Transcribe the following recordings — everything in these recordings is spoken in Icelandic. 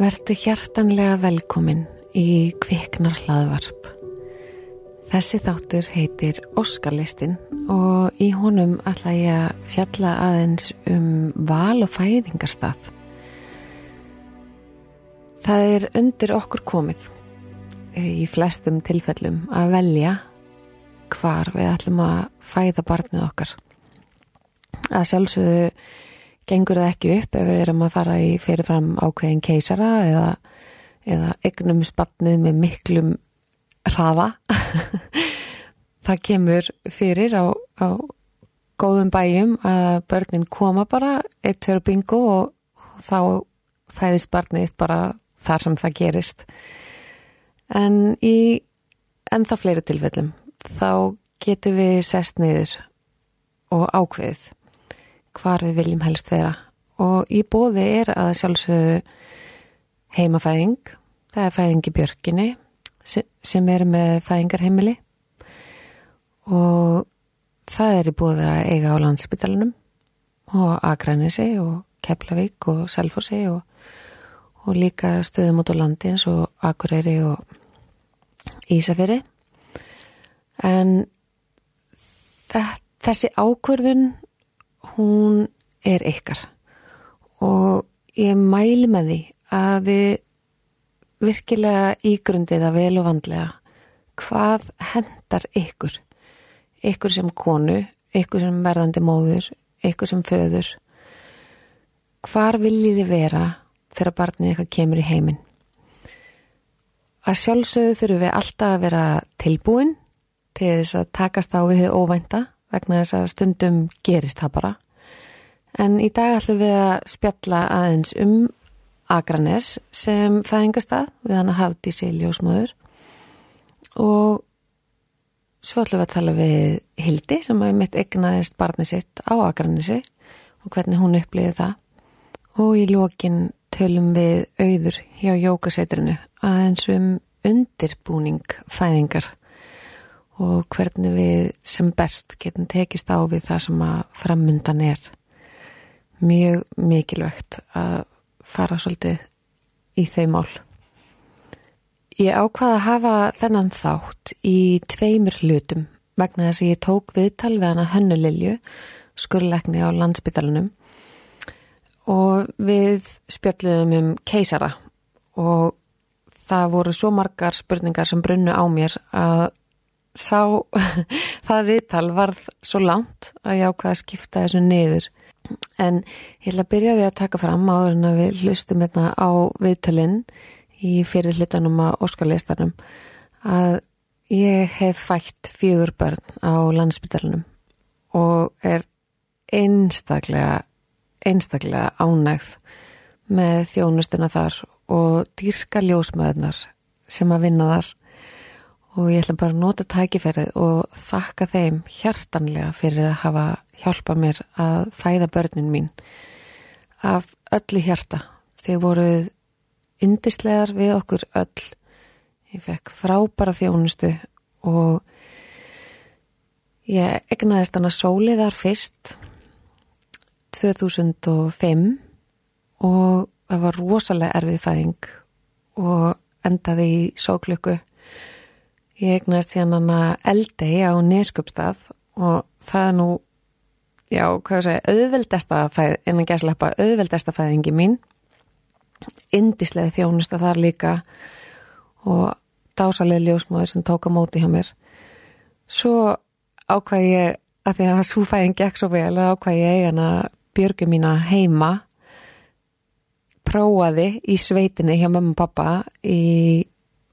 Vertu hjartanlega velkomin í Kviknar hlaðvarp. Þessi þáttur heitir Óskarlistin og í honum ætla ég að fjalla aðeins um val og fæðingarstað. Það er undir okkur komið í flestum tilfellum að velja hvar við ætlum að fæða barnið okkar. Að sjálfsögðu gengur það ekki upp ef við erum að fara í fyrirfram ákveðin keisara eða, eða egnum spatnið með miklum hraða? Það kemur fyrir á, á góðum bæjum að börnin koma bara eitt fyrir bingo og, og þá fæðist barnið bara þar sem það gerist. En í ennþá fleiri tilfellum þá getur við sest niður og ákveðið hvar við viljum helst vera. Og í bóði er að sjálfsögðu heimafæðing. Það er fæðing í björginni sem er með fæðingarheimili. Og það er í bóði að eiga á landsbytalanum og Akranesi og Keflavík og Selfossi og, og líka stöðum út á landi eins og Akureyri og Ísafjörði en þessi ákvörðun hún er ykkar. Og ég mæli með því að við virkilega ígrundið að vel og vandlega hvað hendar ykkur. Ykkur sem konu ykkur sem verðandi móður ykkur sem föður. Hvar viljiði vera þegar barnið eitthvað kemur í heiminn? Að sjálfsögðu þurfum við alltaf að vera tilbúin til þess að takast á við óvænta vegna þess að stundum gerist það bara. En í dag ætlum við að spjalla aðeins um Akranes sem fæðingastað við hann að hafði sér ljósmöður og svo ætlum við að tala við Hildi sem hafi mitt egnaðist barnið sitt á Akranesi og hvernig hún upplýði það. Og í lókin tölum við auður hjá jókasetrinu aðeins um undirbúning fæðingar og hvernig við sem best getum tekist á við það sem að framundan er mjög mikilvægt að fara svolítið í þau mál. Ég ákvaða að hafa þennan þátt í tveimur hlutum vegna þess að ég tók viðtal við hana hönnulilju, skurleikni á landsbytalunum og við spjöldluðum um keisara og það voru svo margar spurningar sem brunnu á mér að sá það viðtal varð svo langt að ég ákvaða að skipta þessu niður. En ég ætla að byrja því að taka fram áður en að við hlustum hérna á viðtölinn í fyrir hlutanum á Óskarleistanum að ég hef fætt fjögur börn á landsbytarnum og er einstaklega, einstaklega ánægð með þjónustuna þar og dýrka ljósmaðurnar sem að vinna þar og ég ætla bara að nota tækifærið og þakka þeim hjartanlega fyrir að hafa hjálpa mér að fæða börnin mín af öllu hjarta. Þeir voruð indislegar við okkur öll. Ég fekk frábæra þjónustu og ég egnaðist hana sóliðar fyrst 2005 og það var rosalega erfið fæðing og endaði í sóklöku. Ég egnaðist hérna hana eldegi á Neskjöpstað og það er nú já, hvað sé, auðveldesta fæð, innan gæslepa, auðveldesta fæðingi mín. Indislega þjónusta þar líka og dásalega ljósmáður sem tók á móti hjá mér. Svo ákvæði ég að því að svo fæðin gekk svo vel að ákvæði ég eigin að björgu mína heima. Prófaði í sveitinni hjá mamma og pappa í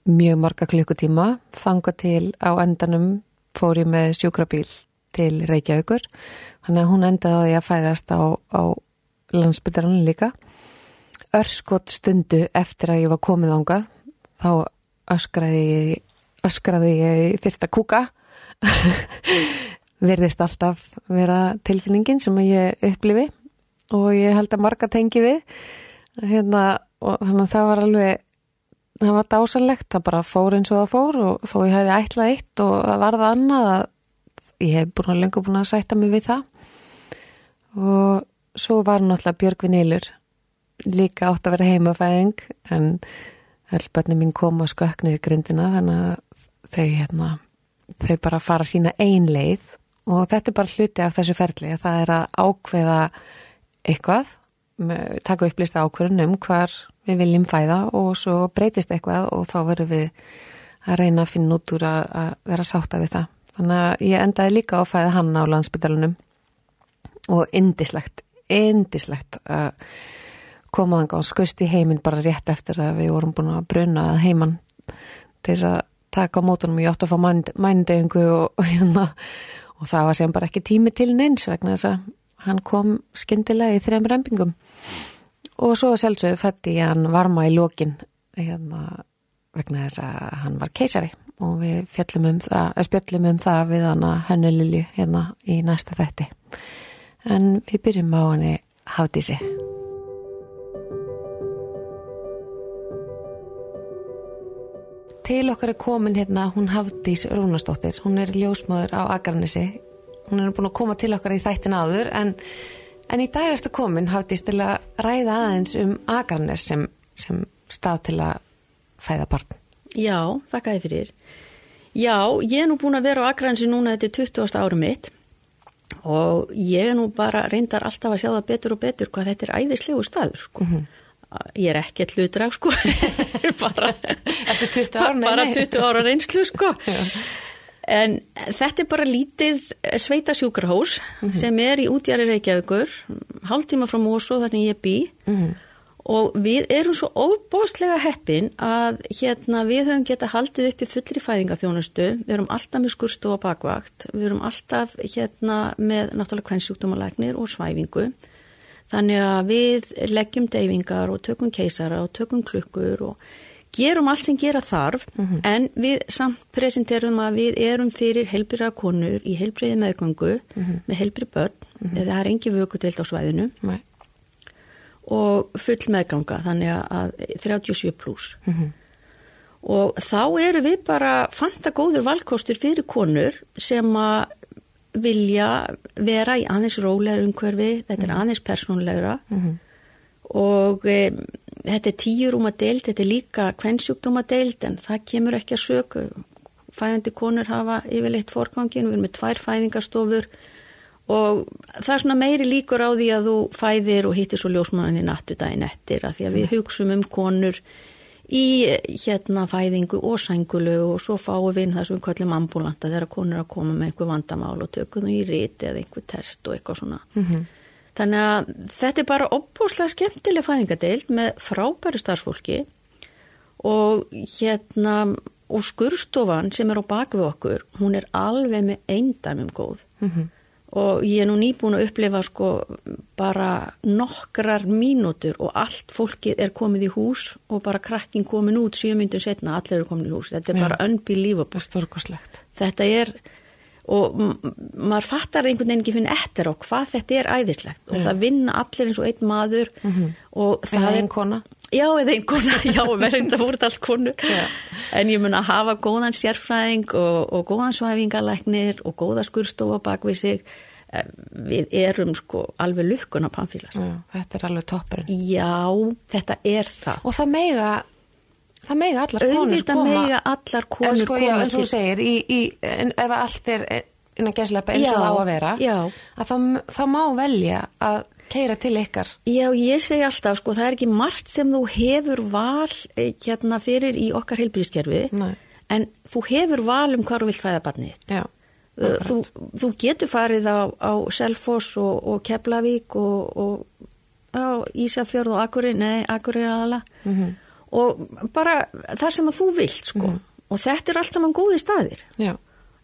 mjög marga klukkutíma. Þanga til á endanum fór ég með sjúkrabíl til Reykjavíkur. Þannig að hún endaði að fæðast á, á landsbytarunni líka. Örskot stundu eftir að ég var komið ánga þá öskraði öskraði ég þyrst að kúka. Verðist alltaf vera tilfinningin sem ég upplifi og ég held að marga tengi við. Hérna, og þannig að það var alveg það var dásanlegt, það bara fór eins og það fór og þó ég hefði ætlað eitt og það varða annað að ég hef búin að lengur búin að sætta mig við það. Og svo var náttúrulega Björgvin Eilur líka átt að vera heimafæðing en helbönni mín kom að sköknir í grindina þannig að þau hérna þau bara fara sína ein leið. Og þetta er bara hluti af þessu ferli það er að ákveða eitthvað taka upplýsta ákveðun um hvar við viljum fæða og svo breytist eitthvað og þá verðum við að reyna að finna út úr að, að vera sátta við það. Þannig að ég endaði líka að fæða hann á landsbytalunum og indislegt, indislegt að koma þanga og skust í heiminn bara rétt eftir að við vorum búin að bruna heimann til þess að taka á mótunum. Og ég átti að fá mændegingu og, og, hérna, og það var sem bara ekki tími til neins vegna þess að hann kom skindilega í þrejum rempingum og svo sjálfsögðu fætti ég hann varma í lókin hérna, vegna þess að hann var keisari. Og við fjöllum um það, spjöllum um það við hann að hennu Lilju hérna í næsta þetti en við byrjum á hann í Hafdísi. Til okkar er komin hérna hún Hafdís Rúnastóttir, hún er ljósmaður á Akarnesi, hún er búin að koma til okkar í þættin áður en, en í dag erstu komin Hafdís til að ræða aðeins um Akarnes sem, sem stað til að fæða barn. Já, þakka þið fyrir. Já, ég er nú búin að vera á Akarnesi núna þetta er 20. árum mitt og ég er nú bara reyndar alltaf að sjá það betur og betur hvað þetta er æðislegu staður sko. Mm -hmm ég er ekkert hludrag sko bara, 20 ára, bara 20 ára reynslu sko en þetta er bara lítið sveita sjúkarhós mm -hmm. sem er í útjæri Reykjavíkur hálftíma frá Mósó þar sem ég bý mm -hmm. og við erum svo óbóstlega heppin að hérna við höfum geta haldið upp í fullri fæðingaþjónustu við erum alltaf með skurstu og bakvakt við erum alltaf hérna með náttúrulega kvennsjúkdómalagnir og svæfingu Þannig að við leggjum deyfingar og tökum keisara og tökum klukkur og gerum allt sem gera þarf mm -hmm. en við samt presenterum að við erum fyrir heilbriða konur í heilbriði meðgöngu mm -hmm. með heilbrið börn mm -hmm. það er engi vökutelt á svæðinu Nei. og full meðganga þannig að 37 pluss og þá eru við bara fanta góður valkostur fyrir konur sem að vilja vera í aðeins rólegar umhverfi, þetta er mhm. aðeins persónlegra mm -hmm. og e, þetta er tíurúma deild, þetta er líka kvennsjúkdóma deild en það kemur ekki að söku. Fæðandi konur hafa yfirleitt forgangin, við erum með tvær fæðingarstofur og það er svona meiri líkur á því að þú fæðir og hittir svo ljósmanninni nattudaginn eftir að því að við mhm. hugsaum um konur í hérna fæðingu og sængulu og svo fáum við það sem við kallum ambulanta þegar konur að koma með einhver vandamál og tökum þú í riti eða einhver test og eitthvað svona. Mm -hmm. Þannig að þetta er bara opbúslega skemmtileg fæðingadeild með frábæri starfsfólki og hérna og skurstofan sem er á bakvið okkur, hún er alveg með eindæmum góð. Mm -hmm og ég er nú nýbúin að upplifa sko bara nokkrar mínútur og allt fólkið er komið í hús og bara krakkin komin út sjö myndum setna, allir eru komin í hús. Þetta er Já, bara unbelievable. Þetta er og maður fattar einhvern veginn ekki finn eftir á hvað þetta er æðislegt. Og það vinna allir eins og einn maður. Mm -hmm. og það er einn kona. Já, eða einn kona, já, verðin það voruð allt konur. Já. en ég mun að hafa góðan sérfræðing og, og góðan svæfingalæknir og góða skurstofa bak við sig. Eh, við erum sko alveg lukkun á pannfílar Þetta er alveg toppurinn. Já, þetta er það. Og það meiga Það meiga allar konur koma. meiga allar konur en sko, já, en svo segir, í, í, en ef allt er innan geslepa eins og á að vera já. að þá má velja að keira til ykkar. Já, ég segi alltaf, sko, það er ekki margt sem þú hefur val eh, hérna fyrir í okkar heilbríðskerfi en þú hefur val um hvað þú vilt fæða barnið Já eh, Þú, þú getur farið á, á Selfoss og, og Keflavík og, og á Ísafjörð og Akureyri, nei, Akureyri aðala mm -hmm og bara þar sem að þú vilt sko mm. og þetta er allt saman góði staðir Já.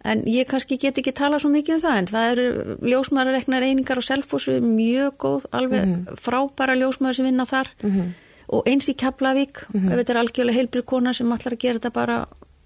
en ég kannski get ekki tala svo mikið um það en það eru ljósmaðurreiknar einingar og selfossu mjög góð alveg mm. frábæra ljósmaður sem vinna þar mm. og eins í Keflavík mhm. ef þetta er algjörlega heilbrið kona sem allar að gera þetta bara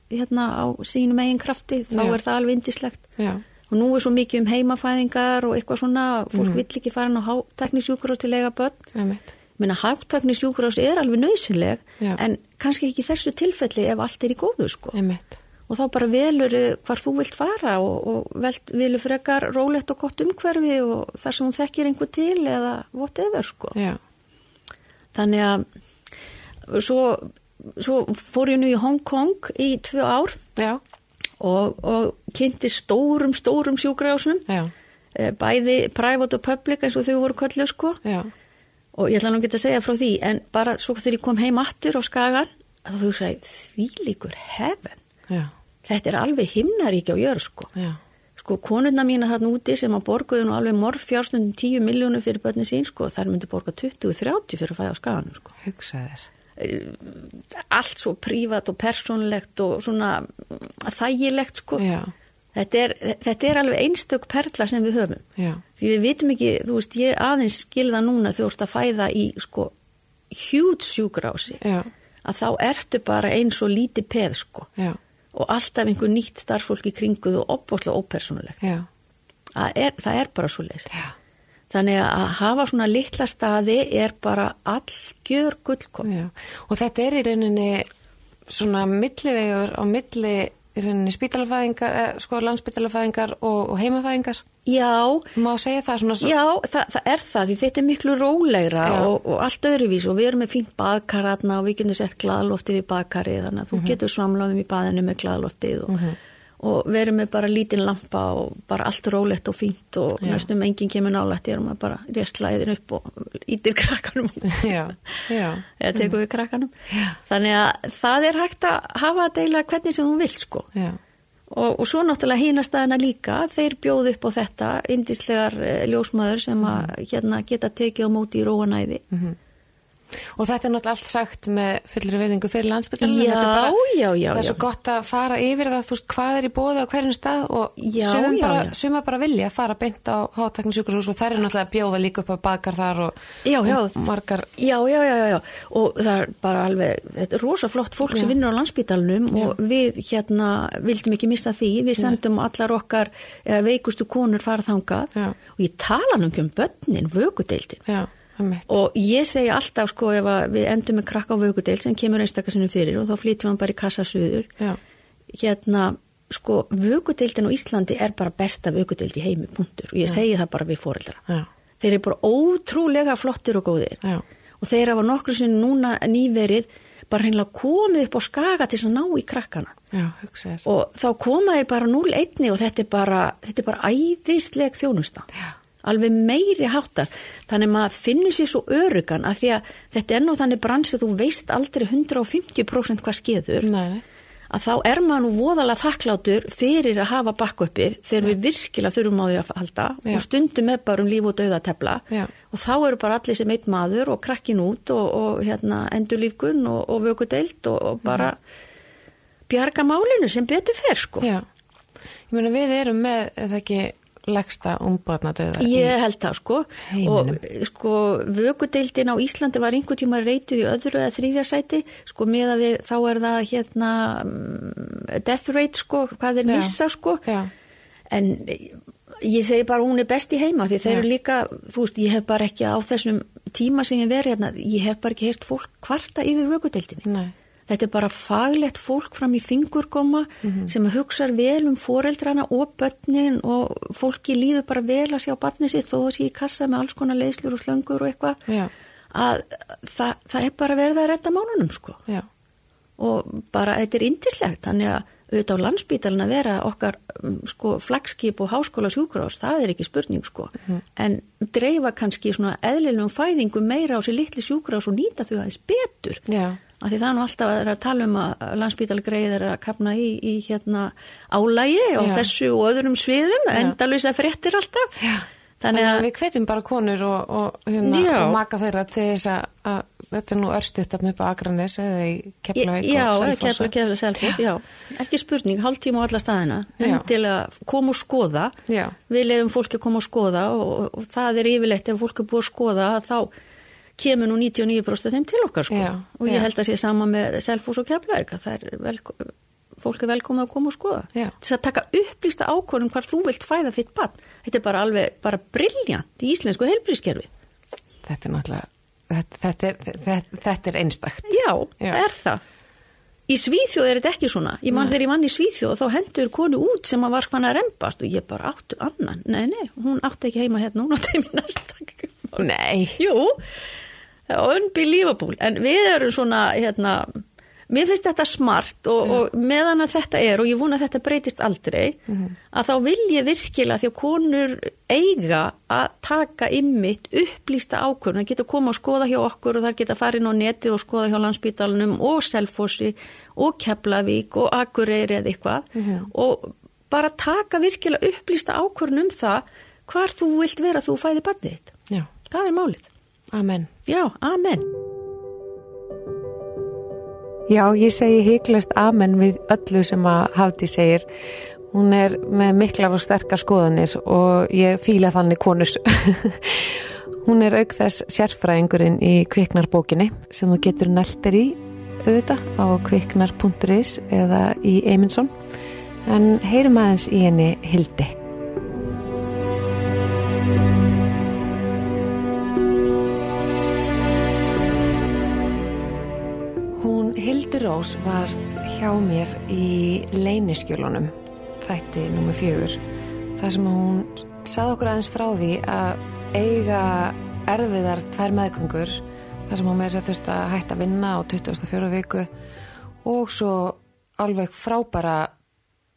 hérna á sínum eigin krafti þá Já. er það alveg indislegt Já. og nú er svo mikið um heimafæðingar og eitthvað svona fólk mhm. vill ekki fara ná teknísjúkur og til eiga börn Minna háttakni sjúkurás er alveg nöysileg en kannski ekki þessu tilfelli ef allt er í góðu sko. Einmitt. Og þá bara velur hvar þú vilt fara og, og velt, velur frekar rólegt og gott umhverfi og þar sem hún þekkir einhver til eða whatever sko. Já. þannig að svo, svo fór ég nú í Hong Kong í tvö ár og, og kynnti stórum, stórum sjúkrahúsnum já, eh, bæði private og public eins og þau voru kölluð sko já, og ég ætla nú ekki að segja frá því en bara svo þegar ég kom heim aftur á skagan að þú hugsaði því líkur heaven? Já, þetta er alveg himnaríki á jörg sko. Sko konurna mína þarna úti sem að borguðu nú alveg morfjársnundum 10 miljónum fyrir börni sín sko þær myndi borga 20-30 fyrir að fæða á skaganum sko. Hugsa þess. allt svo prívat og persónlegt og svona þægilegt sko. Já, þetta er, þetta er alveg einstök perla sem við höfum. Já, því við vitum ekki, þú veist, ég aðeins skilða núna þú ert að fæða í sko hjút sjúkrási já, að þá ertu bara eins og lítið peð sko. Já, og alltaf einhver nýtt starffólk í kringuð og opbóðslega ópersonulegt það er, það er bara svo já, þannig að hafa svona litla staði er bara allgjör gullkom já. Og þetta er í rauninni svona millivegur á milli í rauninni spítalafæðingar, eh, sko landsspítalafæðingar og, og heimafæðingar. já, Má segja það svona svo. Já, það, það er það, því þetta er miklu rólegra og, og allt öðruvís og við erum með fínt baðkaratna og við getum sett glaðloftið við baðkarið þannig að þú getur svamlaðum í baðinu með glaðloftið og, og erum með bara lítinn lampa og bara allt rólegt og fínt og næstum enginn kemur nálægt, ég erum að bara restlæðin upp og ítir krakkanum Já, já, eða tekum við krakkanum. Já. þannig að það er hægt að hafa að deila hvernig sem þú vilt sko. Og, og svo náttúrulega hínastæðina líka, þeir bjóðu upp á þetta, indislegar eh, ljósmaður sem að hérna, geta tekið á móti í róanæði. Og þetta er náttúrulega allt sagt með fullri veiningu fyrir landsbyttalinn. Já, er bara, já, já, Það er svo já. gott að fara yfir það, þú veist, hvað er í bóði á hverjum stað og já, bara, já. sumar bara vilja fara beint á hátakninsjúkurhús og þær eru náttúrulega að bjóða líka upp á bakar þar og, Já, já. og margar, Já, já, já, já, og það er bara alveg, þetta er rosa flott fólk sem vinnur á landsbítalunum og við hérna vildum ekki missa því, við sendum allar okkar veikustu konur fara þangað Já. og ég tala nú ekki um börnin, vökudeildin. Og ég segi alltaf sko ef við endum með krakka á vökudeild sem kemur einstakasinnum fyrir og þá flytjum við bara í kassasuður hérna, sko, vökudeildin á Íslandi er bara besta vökudeild í heimi, punktur. Og ég segi það bara við foreldra. já, Þeir eru bara ótrúlega flottir og góðir. já, Og þeir hafa nokkru sinni núna nýverið bara hreinlega komið upp á skaga til þess að ná í krakkana. já. Og þá koma þeir bara 0-1 og þetta er bara, þetta er bara æðisleg þjónusta. Já. Alveg meiri háttar. Þannig maður finnur sér svo örugan að því að þetta er nú þannig brans að þú veist aldrei 150% hvað skeður Nei, nei, að þá er maður nú voðalega þakklátur fyrir að hafa bakkvöppið þegar við virkilega þurfum á því að halda Já. og stundum er bara um líf og dauða tefla og þá eru bara allir sem eitt maður og krakkin út og, og hérna, endurlífgun og, og vökudeild og, og bara bjarga málinu sem betur fer sko. já. Ég meina við erum með, eða ekki, legsta umbadnadauða. Ég held það sko heiminum. og sko vökudeildin á Íslandi var einhvern tíma reytuð í öðru eða þrýðja sæti sko með að við þá er það hérna mm, death rate sko hvað Já. missa sko Já, en ég segi bara hún er best í heima því þeir Já. eru líka, þú veist, ég hef bara ekki á þessum tíma sem ég verið hérna, ég hef bara ekki heyrt fólk kvarta yfir vökudeildinni nei, Þetta er bara faglegt fólk fram í fingurgóma sem hugsar vel um foreldrana og börnin og fólki líður bara vel að sjá barni sitt þó að sé í kassa með alls konar leiðslur og slöngur og eitthvað. Að það, það er bara verið að redda málunum sko. Já, og bara þetta er indislegt þannig að auðvitað á landsbítalinn að vera okkar um, sko flagskip og háskóla sjúkurás, það er ekki spurning sko. En dreifa kannski svona eðlilegum fæðingum meira á sér litli sjúkurás og nýta þau aðeins betur. Já, að því það er nú alltaf að, að tala um að landsbítali greið er að kapna í, í hérna álægi og Já. þessu og öðrum sviðum, endalvisa fréttir alltaf. já. Þannig að, við hvetjum bara konur og, og, hérna, Já. og maka þeirra til þess að, að þetta er nú örstuttan upp á Akranes eða í Keflavík já, og Selfoss. kefla, selfoss, já, ekki spurning, hálftíma á alla staðina, Já. endilega koma og skoða, Já. við leiðum fólki að koma og skoða og, og það er yfirleitt ef fólk er búið að skoða þá kemur nú 99% af þeim til okkar sko. Já, og ég já. held að sé sama með selfoss og keflavík að það er vel, fólk er velkomið að koma og skoða. Já. til að taka upplýsta ákvörðum hvar þú vilt fæða þitt barn. Þetta er bara alveg, bara briljant í íslensku heilbrískerfi Þetta er náttúrulega, þetta, þetta, er, þetta, þetta er einstakt. já, það er það. Í Svíþjóð er þetta ekki svona. Ég mann þegar ég mann í Svíþjóð þá hendur konu út sem að var hvann að rembast og ég bara áttu annan, nei nei, hún átti ekki heima hérna, hún átti heima í næsta Nei, jú, unbelievable, en við erum svona hérna, mér finnst þetta smart og, og meðan að þetta er og ég vona að þetta breytist aldrei að þá vil ég virkilega því að konur eiga að taka ymmit upplýsta ákvörn það geta að koma og skoða hjá okkur og það geta að fara inn á netið og skoða hjá landsbítalunum og Selfossi og Keflavík og Akureyri eða eitthvað. Og bara taka virkilega upplýsta ákvörn um það hvar þú vilt vera þú fæði barnið þitt. Já, Það er málið. Amen. Já, amen. Já, ég segi hygglust amen við öllu sem að Hafdi segir. Hún er með miklar og sterkar skoðanir og ég fíla þannig konur. Hún er auk þess sérfræðingurinn í kviknarbókinni sem þú getur neltir í auðvitað á kviknar.is eða í Eymundsson. En heyrum aðeins í henni Hildi. Rós var hjá mér í leyniskjölunum, þætti nummer fjögur, þar sem hún sað okkur aðeins frá því að eiga erfiðar tvær meðgöngur, þar sem hún með þess að þurft að hætta að vinna á 24 viku og svo alveg frábæra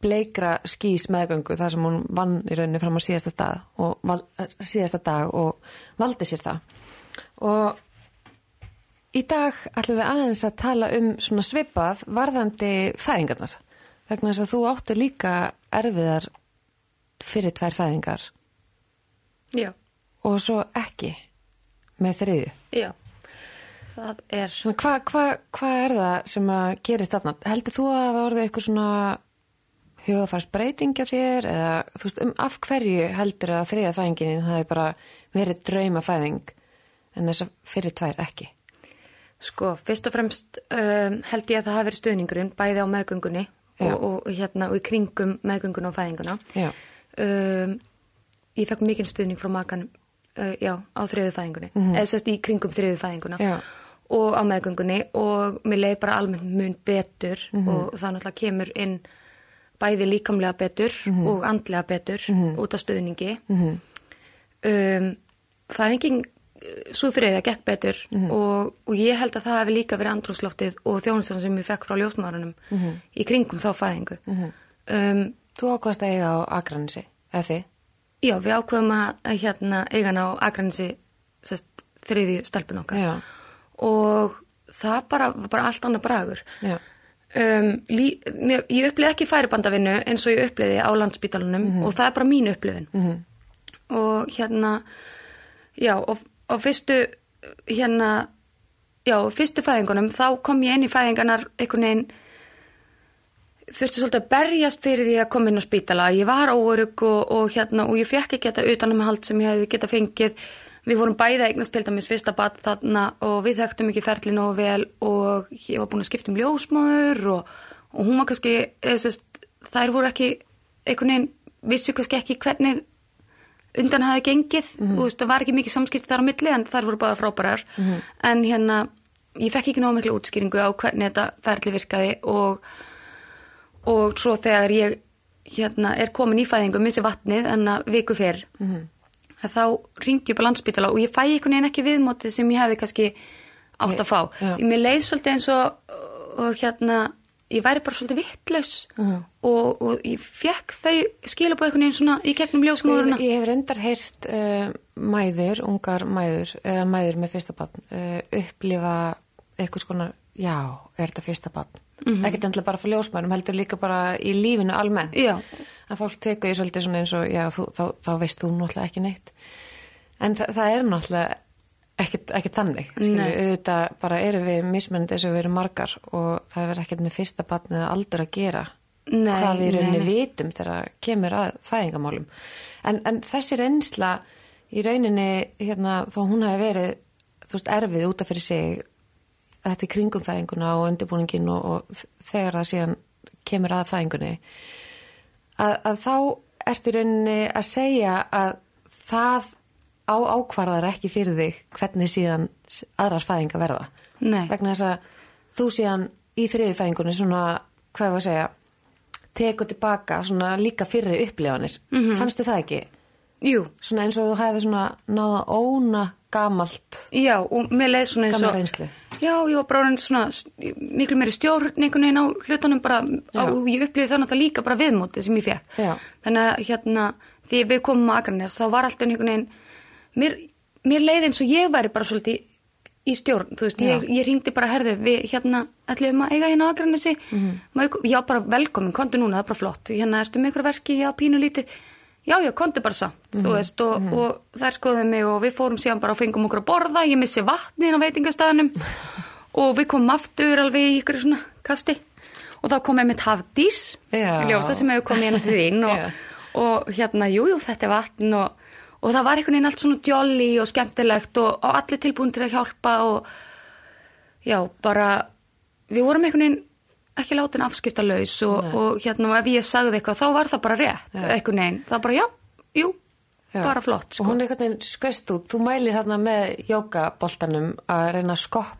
bleikra skís meðgöngu þar sem hún vann í rauninni fram á síðasta, og, síðasta dag og valdi sér það. Og Í dag ætlum við aðeins að tala um svona svipað varðandi fæðingarnar. Vegna þess að þú átti líka erfiðar fyrir tvær fæðingar Já, og svo ekki með þriðju. já. Það er, Hvað hva, hva er það sem að gerist þarna? Heldur þú að það orðið eitthvað svona hugafarsbreyting af þér eða þú veist um af hverju heldur að þriðja fæðinginin það er bara verið drauma fæðing en þess að fyrir tvær ekki? Sko, fyrst og fremst um, held ég að það hafi verið stuðningurinn bæði á meðgöngunni og, og, hérna, og í kringum meðgönguna og fæðinguna. Um, ég fekk mikinn stuðning frá makan uh, já, á þriðu fæðingunni, eða sérst í kringum þriðu fæðinguna. Já. og á meðgöngunni og mér leið bara almennt mun betur og það náttúrulega kemur inn bæði líkamlega betur og andlega betur út af stuðningi. Um, fæðingin svo þriðja gekk betur og, og ég held að það hefði líka verið andrúsloftið og þjónustan sem ég fekk frá ljósmaðurunum í kringum þá fæðingu. um, þú ákvæmst að eiga á Akranesi, eða þið? já, við ákveðum að, hérna eigan á Akranesi sest, þriðju stelpun okkar Já. og það bara, var bara allt annað bragur. Um, lí, mér, ég upplýði ekki færibandavinnu eins og ég upplýði á landsbítalunum og það er bara mín upplifin og hérna já og, og fyrstu hérna já, fyrstu fæðingunum þá kom ég inn í fæðingarnar einhvern veginn þurfti svolítið að berjast fyrir því að koma inn á spítala. Ég var óörug og, og hérna og ég fekk ekki þetta utanum hald sem ég hefði geta fengið. Við vorum bæða eignast til dæmis fyrsta bat þarna og við þekktum ekki ferli nógu vel og ég var búin að skipta um ljósmóður og, og hún var kannski eða, sest, þær voru ekki einhvern veginn vissu kannski ekki hvernig undan hafi gengið og þú veist, það var ekki mikið samskipti þar á milli en þær voru bara frábærar. En hérna, ég fekk ekki nógu miklu útskýringu á hvernig þetta ferli virkaði og, og svo þegar ég hérna, er komin í fæðingu missi vatnið en að viku fyrr að þá ringi upp á landsbítala og ég fæ einhvern veginn ekki viðmótið sem ég hefði kannski átt að fá. Ég mér leið svolítið eins og, og hérna ég væri bara svolítið vittlaus og, og ég fekk þau skila på einhvern veginn svona í gegnum ljósmóðurina. Ég, ég hef reyndar heyrt uh, mæður, ungar mæður, eða mæður með fyrsta barn, uh, upplifa eitthvað skona, já, er þetta fyrsta barn? Mhm. Ekkert endilega bara fyrir ljósmæðurum, heldur líka bara í lífinu almennt. Já. Að fólk tekur því svolítið svona eins og, já, þú, þá, þá veist þú náttúrulega ekki neitt. En þa það er náttúrulega ekkert, þannig, auðvitað bara erum við mismunandi eins og við erum margar og það er ekkert með fyrsta barn eða aldur að gera. Nei, hvað við rauninni vitum þegar kemur að fæðingamálum. En, en þessi reynsla í rauninni, hérna, þó hún hafi verið, þú veist, erfið út af fyrir sig, þetta í kringum fæðinguna og undirbúningin og, og þegar það síðan kemur að fæðingunni, að, að þá ertu rauninni að segja að það á ákvarðar ekki fyrir þig hvernig síðan aðrar fæðinga verða. Nei. Vegna þess að þú síðan í þriði fæðingunni svona, hvað var að segja, tekur tilbaka svona líka fyrri upplifanir. Mhm. Fannstu það ekki? jú, svona eins og þú hefði svona náða óna gamalt já, og mér leið svona eins gamla og reynslu Já, ég var bara svona miklu meiri stjórn einhvern veginn á hlutunum bara Já. ég upplifði það náttúrulega líka bara viðmótið sem ég fekk. Já. Þannig að hérna, því við komum á Akranes þá var alltaf einhvern veginn mér, mér leiði eins og ég væri bara svolítið í, stjórn, þú veist, ég, ég ringdi bara herðu, við hérna ætlum að eiga hérna Akranesi? Mm. já, bara velkomin, kontu núna, það er bara flott. Hérna, ertu með ykkur verki, já, pínu lítið. Já, já, kontu bara samt, þú veist og, og þær skoðum mig og við fórum síðan bara og fengum okkur að borða, ég missi vatnin á veitingastæðanum og við komum aftur alveg í ykkur svona kasti. Og þá kom einmitt Hafdís Já. ljósa sem hefur komið hérna til þín og, og hérna, jú, jú, þetta er vatn og, og það var einhvern veginn allt svona jolly og skemmtilegt og, og allir tilbúin til að hjálpa og já, bara við vorum einhvern veginn ekki látin afskipta laus og, og hérna, og ef ég sagði eitthvað þá var það bara rétt, einhvern veginn. Það bara, já, jú, Já. bara flott og sko. hún er einhvern veginn skust út. Þú mælir hérna með jókaboltanum að reyna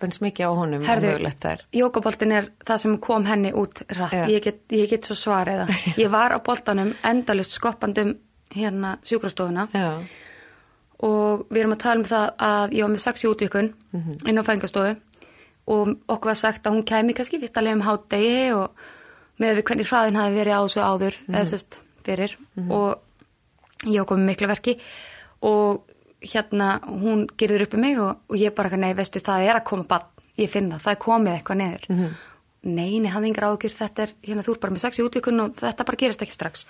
eins mikið á honum og er. jókaboltin er það sem kom henni út rætt, ég get, ég get svo svarið það ég var á boltanum endalust skoppandum hérna sjúkrastofuna. Já, og við erum að tala um það að ég var með sex í útvikun inn á fængastofu og okkur var sagt að hún kæmi kannski vittalega um hátdegi og með við hvernig hraðin hafi verið á þessu áður eða sérst fyrir. Og ég okkur með miklu verki og hérna hún gerður upp um mig og, og ég bara nei veistu það er að koma bann, ég finn það, það er komið eitthvað neður nei, nei, hafði yngra ágjur þetta er, hérna þú er bara með sex í útvikun og þetta bara gerist ekki strax.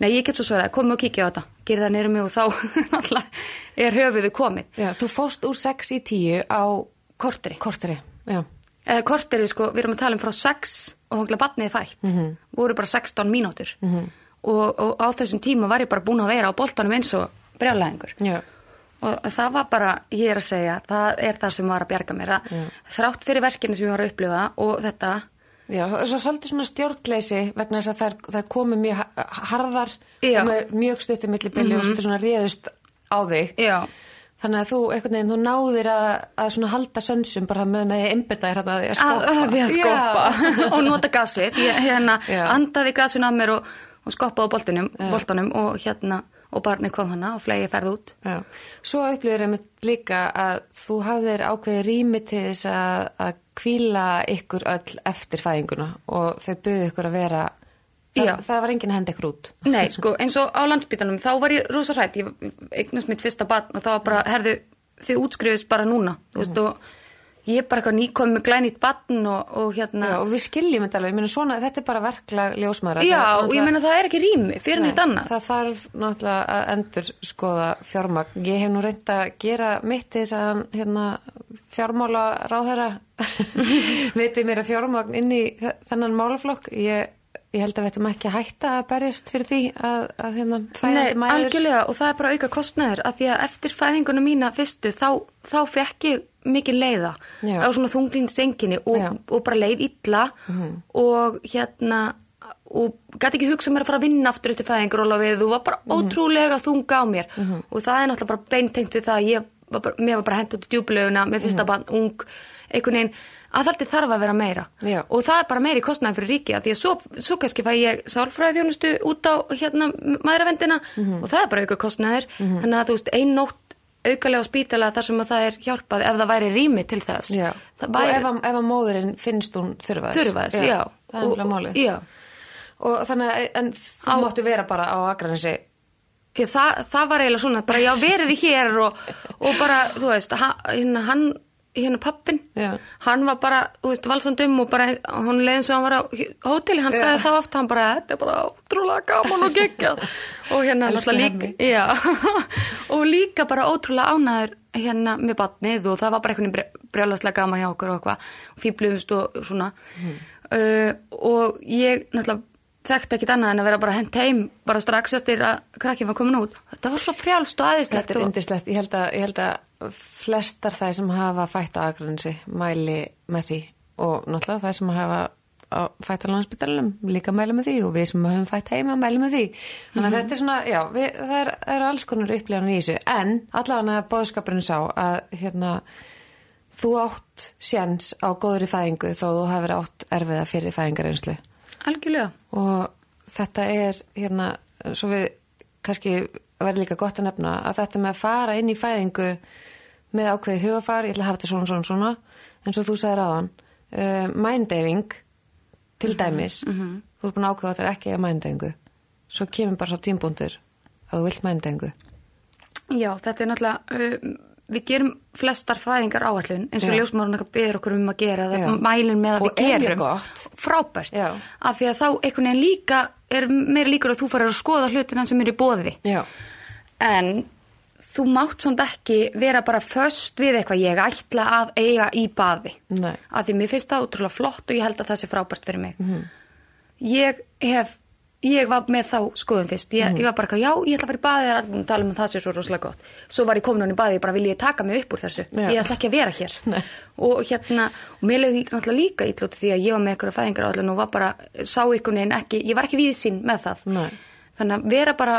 Nei, ég get svo svaraði, komið og kíkja á þetta. Gerði það neyrum mig og þá náttúrulega er höfuðu komið. Já, þú fóst úr 6 í 10 á korteri. Korteri já, eða korteri sko, við erum að tala um frá 6 og þanglega batniði fætt. Mhm. voru bara 16 mínútur. Og, og á þessum tíma var ég bara búin að vera á boltanum eins og brjálæðingur. Já, og það var bara, ég er að segja það er það sem var að bjarga mér að þrátt fyrir verkinu sem ég var að upplifa og þetta já svo svolítið svona stjórnleysi vegna þess að þær, þær komu mjög ha- harðar Já. og mjög stuttum millibili og svolítið svona réðust á þig. Já, þannig að þú, einhvern veginn, þú náðir að, að svona halda sönsum bara með, með einbyrða þér hérna að að, skoppa. að, að skoppa. Og nota gasið. Ég hérna andaði gasinu að mér og, og skoppaði boltunum og hérna og barnið kom hana og flegi ferð út. Já. Svo upplifir ég líka að þú hafðir ákveði rými til þess að, að kvíla ykkur öll eftir fæðinguna og þau buðu ykkur að vera það, það var enginn að henda ykkur út. Nei, sko, eins og á landsbítanum, þá var ég rosa hrætt, ég eignast mitt fyrsta barn og þá bara, herðu, þið útskrifist bara núna, þú veist, og ég er bara eitthvað nýkom með glænýtt barn og, og hérna, Já, og við skiljum þetta alveg, ég meina svona, þetta er bara verklag ljósmaður já, og ég meina það er ekki rými fyrir nýtt annað. Það þarf náttúrulega að endur skoða fjármagn. Ég hef nú reynd að gera mitt þess að hérna, fjármála ráðherra veitir mér að fjármagn inn í þennan málaflokk. Ég, ég held að við ættum ekki að hætta að berjast fyrir því að, að hérna, Nei, fæðandi mæður. algjörlega, og það er bara auka kostnæður, að því að eftir fæðingunum mína fyrstu, þá, þá fekk ég mikið leiða Já. á svona þunglindsenginni og, og bara leið illa og hérna og gæti ekki hugsa mér að fara að vinna aftur eftir fæðingarólafið og var bara Mhm. ótrúlega þunga á mér og það er náttúrulega bara beintengt við það að ég var bara, mér var bara hent út í djúbleguna með fyrsta Mhm. barn, ung, einhvern veginn aðhaldi þarf að vera meira Já. og það er bara meiri kostnæði fyrir ríki að því að svo, svo kannski fæ ég sálfræði þjónustu út á hérna maðuravendina Mhm. og það er bara auka kostnæðir þannig að þú veist, ein nótt aukalega á spítala þar sem að það er hjálpað ef það væri rými til þess Já, það og ef að, ef að móðurinn finnst hún þurfa þess. þurfa þess, já, Það er umlega málið. já. Og þannig að, en Á- máttu vera bara á Akranesi. Já, það, það var eiginlega svona, bara já, verið hér og, og bara, þú veist, hérna, hann, hérna pappin, Já. hann var bara, þú veist, valsandum og bara, hann leiði eins og hann var á hóteli, hann sagði það oft, hann bara, þetta er bara ótrúlega gaman og geggjað. Og hérna, líka, já, og líka bara ótrúlega ánæður hérna með batnið og það var bara einhvern veginn brjálaslega gaman hjá okkur og eitthvað, og fýbluðumst og svona, uh, og ég, náttúrulega, þekkti ekkit annað en að vera bara hent heim bara strax eftir að krakkin var komin út þetta var svo frjálst og aðeinslegt Þetta er og, indislegt. Ég held að, ég held að flestar þær sem hafa fætt á Akranesi mæli með því og náttúrulega þær sem hafa á fætt á landsbytalunum líka mæli með því og við sem höfum fætt heima mæli með því. Þannig að þetta er svona, já, við, það er, er alls konar upplifan í þessu en allavega að bóðskapurinn sá að hérna þú átt sjens á góðri fæðingu þó þú hefur átt erfiða fyrir fæðingareynslu algjörlega. Og þetta er hérna, svo við kannski verður líka gott að nefna að þetta með að fara inn í fæðingu með ákveði hugafar, ég ætla að hafa þetta svona, svona, svona eins og þú sagðir aðan uh, mindaving til dæmis, þú er búin að ákveða að það er ekki að mindingu, svo kemur bara svo tímbúndur að þú vilt mindingu Já, þetta er náttúrulega, uh, við gerum flestar fæðingar áallun eins og ljósmárun eitthvað beður okkur um að gera það mælum með að Og við er gerum. Frábært. Já. Af því að þá einhvern veginn líka er meira líkur að þú farir að skoða hlutina sem eru í bóði. Já, En þú mátt samt ekki vera bara föst við eitthvað ég ætla að eiga í baði. nei, Af því mér finnst það útrúlega flott og ég held að það sé frábært fyrir mig. Ég hef, ég var með þá skoðum fyrst. Ég, ég var bara, eitthvað, já, ég ætla að fara í baði, það er allir búin að tala um að það sé svo rosalega gott. Svo var ég komin hann í baði, ég bara vil ég taka mig upp úr þessu. Já. Ég ætla ekki að vera hér. Nei. Og hérna, og mér leiði náttúrulega líka ítlúti því að ég var með eitthvað fæðingar áallin og var bara, sá ykkur neginn ekki, ég var ekki viðsýn með það. Nei. Þannig að vera bara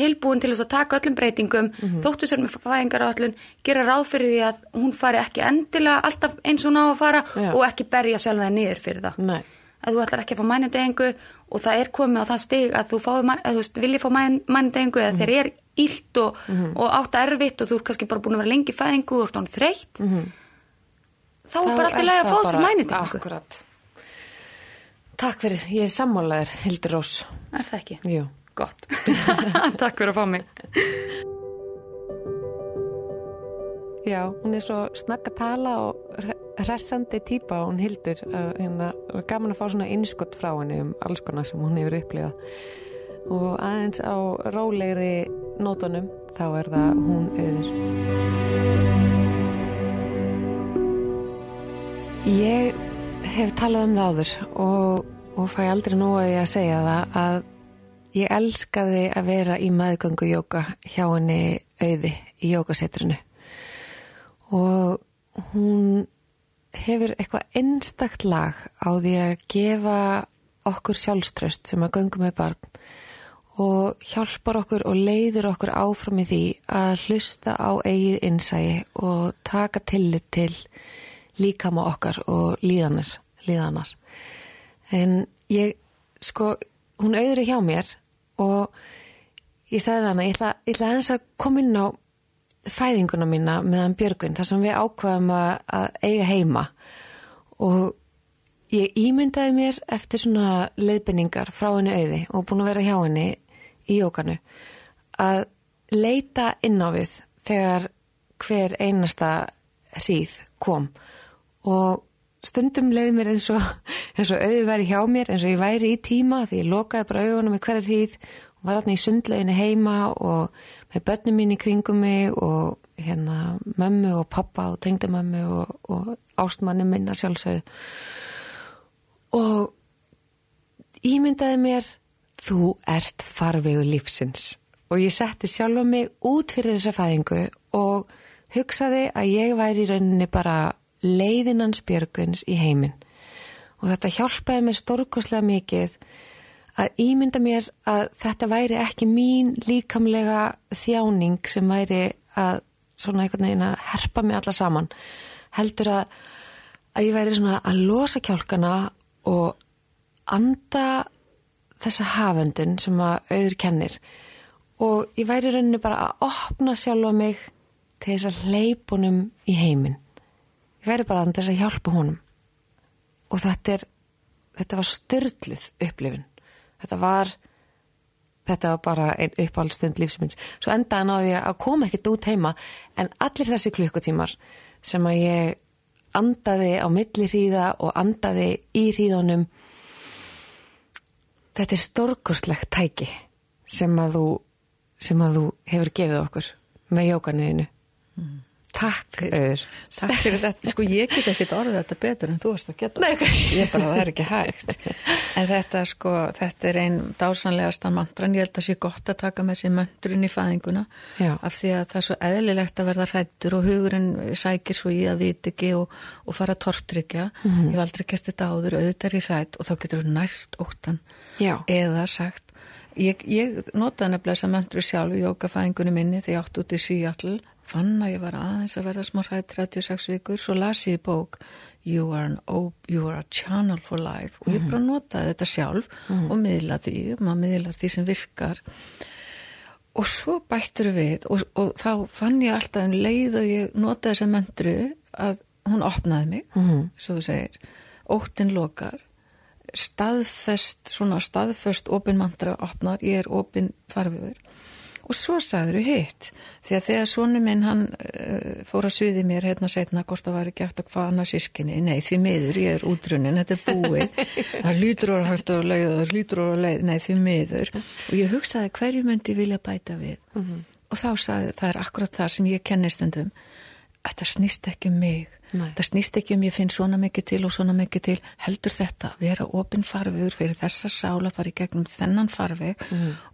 tilbúin til þess að taka öllum breytingum, Mhm. þóttu sér með fæðingar áallin, gera ráð fyrir því að hún fari ekki endilega alltaf eins og hún á að fara Já. og ekki berja sjálf það niður fyrir það nei að þú ætlar ekki að fá mænudegingu og það er komið á það stig að þú að þú veist, vilji fá mænudegingu eða þeir eru illt og, og átt erfitt og þú er kannski bara búin að vera lengi fæðingu og þú ert án þreytt þá er bara alltaf leið að fá sér mænudegingu Akkurat. Takk fyrir, ég er sammálaðir, Hildur Rós. Er það ekki? Jú. Gott, takk fyrir að fá mig. Já, hún er svo snakk að tala og hressandi típa hún Hildur að hérna, gaman að fá svona innskott frá henni um alls konar sem hún hefur upplifað. Og aðeins á rólegri nótunum þá er það hún auður. Ég hef talað um það áður og, og fæ aldrei nú að ég að segja það að ég elskaði að vera í maðgöngu jóka hjá henni auði í jókasetrinu og hún hefur eitthvað einstakt lag á því að gefa okkur sjálfströst sem að göngum með barn og hjálpar okkur og leiður okkur áfram í því að hlusta á eigið innsægi og taka tillit til líkama okkar og líðanar, líðanar. En ég, sko, hún auðri hjá mér og ég sagði hana, ég ætla, ég ætla að koma inn á fæðinguna mína meðan Björgun, þar sem við ákvaðum að, að eiga heima. Og ég ímyndaði mér eftir svona leiðbendingar frá henni auði og búin að vera hjá henni í jókanu að leita inn á við þegar hver einasta hríð kom. Og stundum leiði mér eins og, eins og auði væri hjá mér eins og ég væri í tíma því ég lokaði bara augunum í hverja hríð var alltaf í sundleginu heima og með börnum mín í kringum mig og hérna mömmu og pappa og tengdamömmu og, og ástmanni minna sjálfsögðu. Og ímyndaði mér þú ert farvegu lífsins. Og ég setti sjálfa mig út fyrir þessa fæðingu og hugsaði að ég væri í rauninni bara leiðinans björguns í heiminn. Og þetta hjálpaði mér stórkoslega mikið að ímynda mér að þetta væri ekki mín líkamlega þjáning sem væri að svona einhvern veginn að herpa mig alla saman heldur að, að ég væri svona að losa kjálkana og anda þessa haföndun sem að auður kennir. Og ég væri í rauninni bara að opna sjálfa mig til þess að hleypunum í heiminn. Ég væri bara að þess að hjálpa honum. Og þetta er þetta var störluð upplifun þetta var þetta var bara einn uppáhaldstund lífsmins svo endaði náði ég að koma ekkert út heima en allir þessi klukkutímar sem að ég andaði á milli hríða og andaði í hríðunum þetta er stórkostlegt tæki sem að þú sem að þú hefur gefið okkur með jókanuðinu Takk, auður. Takk fyrir þetta. Sko ég get ekki orðið þetta betur en þú varst að geta. Nei, ok. Ég bara, það er ekki hægt. En þetta sko, þetta er einn dásanlegasta mantran. Ég held að sé gott að taka með sér möndurinn í fæðinguna. Já. Af því að það er svo eðlilegt að verða hrættur og hugurinn sækir svo í að vita ekki og, og fara að tortrykja. Mhm. Ég hef aldrei gert þetta áður, auðvitað ég hrætt og þá getur þú nært óttan. Já. Eða sagt, ég, ég notaði nefnilega þessa möndru sjálf í jókafæðingunni minni þegar ég átt út í Seattle fann að ég var aðeins að verða smá hrætt 36 vikur, svo las ég í bók you are, an, you are a channel for life. Og ég bara notaði þetta sjálf og miðla því, maður miðlar því sem virkar. Og svo bættur við og, og þá fann ég alltaf um leið og ég notaði þessa möndru að hún opnaði mig, Mhm. svo þú segir. Óttin lokar. Staðfest, svona staðfest opin mantra opnar, ég er opin farfiður og svo sagður við hitt. Því að þegar svonu minn hann uh, fór að sviði mér hérna setna hvort það var ekki hægt að hvað annað sískinni nei því miður, ég er útrunnin, þetta er búið. Það lítur ára hægt að leið það lítur að leið, nei því miður. Og ég hugsaði hverju myndi vilja bæta við. Og þá sagði það er akkurat það sem ég kenni stundum þetta snýst ekki um mig Nei. það snýst ekki um ég finn svona mikið til og svona mikið til. Heldur þetta vera opinn farvegur fyrir þessa sála fara í gegnum þennan farveg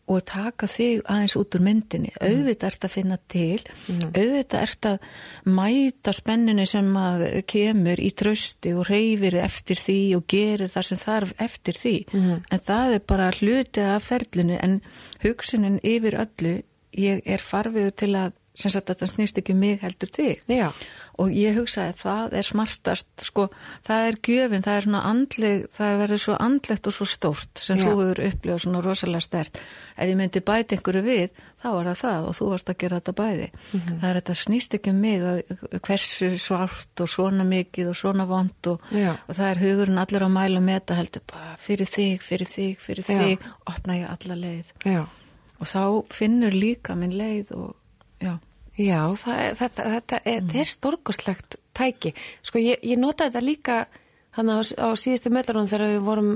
og taka þig aðeins út úr myndinni. Auðvitað ert að finna til. Auðvitað ert að mæta spenninu sem að kemur í trösti og reyfir eftir því og gerir það sem þarf eftir því. En það er bara hluti af ferlinu. En hugsunin yfir öllu ég er farvegur til að sem sagt að það snýst ekki um mig heldur þig. Já, og ég hugsaði að það er smartast sko, það er gjöfin, það er svona andleg, það er verið svo andlegt og svo stórt sem Já. þú hefur upplifað svona rosalega stert ef ég myndi bæti einhverju við þá var það það og þú varst að gera þetta bæði Mhm. það er þetta snýst ekki um mig hversu svart og svona mikið og svona vond og, og það er hugurinn allir á mælu með þetta heldur bara fyrir þig, fyrir þig, fyrir Já. þig opna ég alla leið já og þá finnur líka minn leið og já, Já, það, þetta, þetta er, mm. er stórkoslegt tæki. Sko, ég, ég notaði þetta líka hann á, á síðustu mötarunum þegar við vorum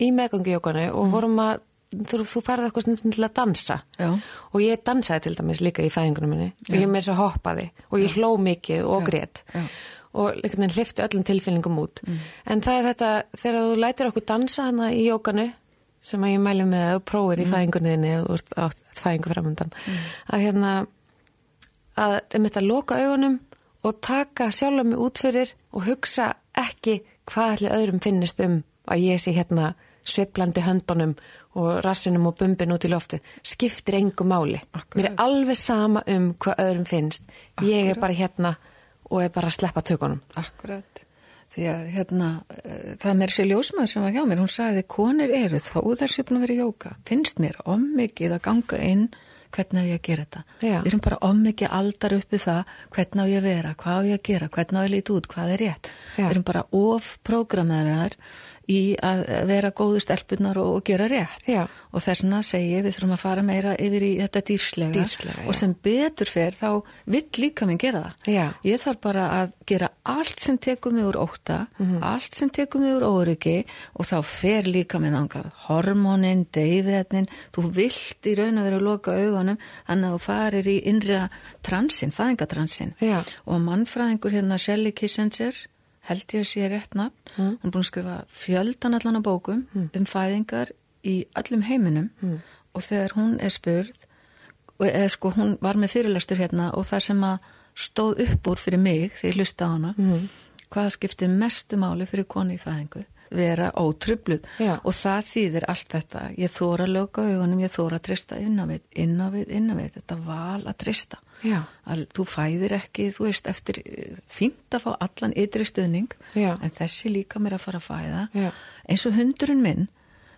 í meðgangjókanu og vorum að þú, þú farið eitthvað stundum til að dansa. Já. og ég dansaði til dæmis líka í fæðingunum minni og ég með þess að hoppaði og ég hló mikið og grét Já. og hlifti öllum tilfinningum út. En það er þetta, þegar þú lætir okkur dansa hana í jókanu sem að ég mæli með að þú prófir í fæðingunniðinni og þú ert átt fæðingu framundan að hérna að um þetta loka augunum og taka sjálf mig út fyrir og hugsa ekki hvað allir öðrum finnist um að ég sé hérna sveiflandi höndunum og rassinum og bumbin út í lofti skiptir engu máli. Akkurat. Mér er alveg sama um hvað öðrum finnst. Ég er bara hérna og er bara að sleppa tökunum. Akkurat. Því að hérna, eh, það mér sér ljósmaður sem var hjá mér, hún sagði, konur eru að vera í jóka. Finnst mér ommikið að ganga inn hvernig á ég að gera þetta. Já. Við erum bara ommikið aldar uppi það hvernig á ég að vera, hvað á ég að gera, hvernig á ég að líti út, hvað er rétt. Já. Við erum bara of prógramaðar í að vera góðu stelpunar og, og gera rétt. Já. Og þess vegna segi ég, við þurfum að fara meira yfir í þetta dýrslega. Dýrslega, og sem betur fer þá vill líka minn gera það. Já. Ég þarf bara að gera allt sem tekur mig úr óta, Mhm. allt sem tekur mig úr óryggi og þá fer líka með þangað. Hormónin, deyðetnin, þú vilt í raun að vera að loka augunum þannig að þú farir í innriða transin, fæðingatransin. Og mannfræðingur hérna Shelly Kissinger, held ég að sé rétt nafn, Mm. hann er búin að skrifa fjöldan allan af bókum um fæðingar í öllum heiminum Mm. og þegar hún er spurð eða sko hún var með fyrirlastur hérna og það sem að stóð upp úr fyrir mig þegar ég hlusta á hana Mhm. hvað skiptir mestu máli fyrir konu í fæðingu vera ótrubluð Já. og það þýðir allt þetta ég þóra að löka augunum, ég þóra að trista innavið, innavið, innavið þetta val að trista Já. að þú fæðir ekki, þú veist, eftir eh, fínt að fá allan ytri stuðning Já. en þessi líka mér að fara að fæða Já. eins og hundurinn minn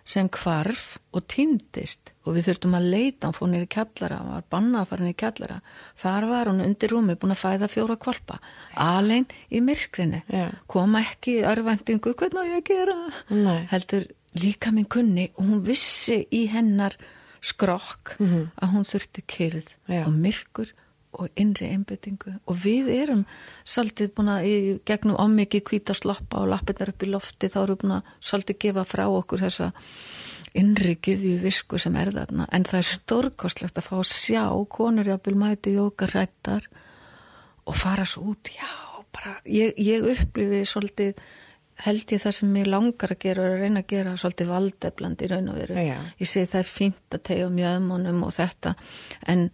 sem hvarf og týndist og við þurftum að leita, hann fór nýri kjallara hann var bannað að fara nýri kjallara þar var hún undir rúmi búin að fæða fjóra kvalpa alein í myrkrinu Já. koma ekki örvendingu hvernig á ég að gera Nei. heldur líka minn kunni og hún vissi í hennar skrokk að hún þurfti kyrð og myrkur og innri einbyttingu og við erum svolítið búin að í gegnum ámikið hvíta sloppa og lappirnar upp í lofti þá erum við búin að svolítið gefa frá okkur þessa innri gyðju visku sem er þarna. En það er stórkostlegt að fá að sjá konur jafnvel mæti jóka rættar og fara svo út. Já, bara, ég, ég upplifi svolítið held ég það sem ég langar að gera og reyna að gera svolítið valdefland í raun og veru. Já. ég segi það er fínt að tegja mjöðmónum og þetta en,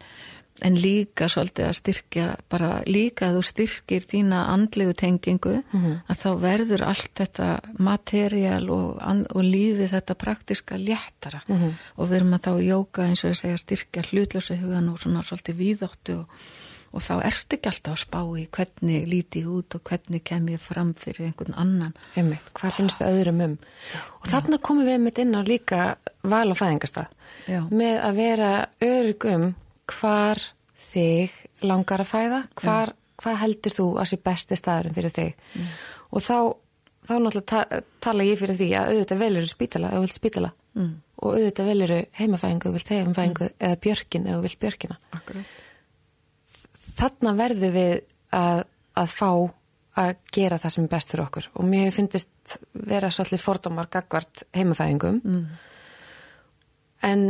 en líka svolítið að styrkja bara líka að þú styrkir þína andlegu tengingu að þá verður allt þetta material og, og lífið þetta praktiska léttara. Og við erum að þá jóka eins og ég segja styrkja hlutlösa hugan og svona svolítið víðáttu og, og þá ertu ekki alltaf að spá í hvernig líti út og hvernig kem ég fram fyrir einhvern annan. Einmitt, hvað finnst þið öðrum um? Og þarna komum við mitt inn á líka val og fæðingastað Já. með að vera örugum hvar þig langar að fæða, hvar, hvað heldur þú að sé besti staðurinn fyrir þig? Og þá, þá náttúrulega ta tala ég fyrir því að auðvitað velur spítala ef þú vilt spítala. Mm. og auðvitað velur heimafæðingu ef þú vilt heimafæðingu eða björkin þú vilt björkina. Akkurat. þarna verður við að, að fá að gera það sem er best fyrir okkur. Og mér finnst vera svolítið fordómar gagvart heimafæðingum. Mm. en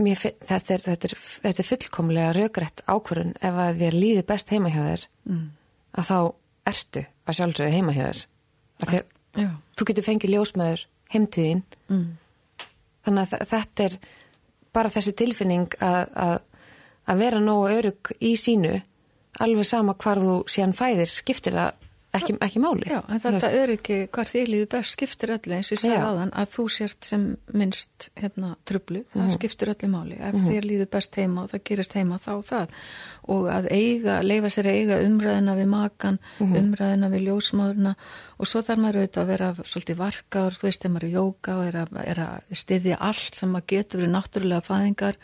finn, þetta, er, þetta, er, þetta er fullkomlega raugrætt ákvörun ef að þér líði best heima hjá þér mm. að þá ertu að sjálfsögðu heima hjá þér þér, Já. þú getur fengið ljósmaður heimtíðin mm. þannig að þetta er bara þessi tilfinning að, að, að vera nógu örug í sínu alveg sama hvar þú síðan fæðir skiptir það ekki, ekki máli. Já, en þetta ekki hvar því líður best skiptir öllu eins og ég sagði aðan að þú sért sem minnst hérna trublu, það mm. skiptir öllu máli. Ef mm. þér líður best heima og það gerist heima þá það. Og að eiga, leifa sér eiga umræðina við makan, mm. umræðina við ljósmáðurna og svo þarf maður auðvitað að vera svolítið varkar, þú veist, þegar maður er jóka og er að, er að styðja allt sem maður getur við náttúrulega fæðingar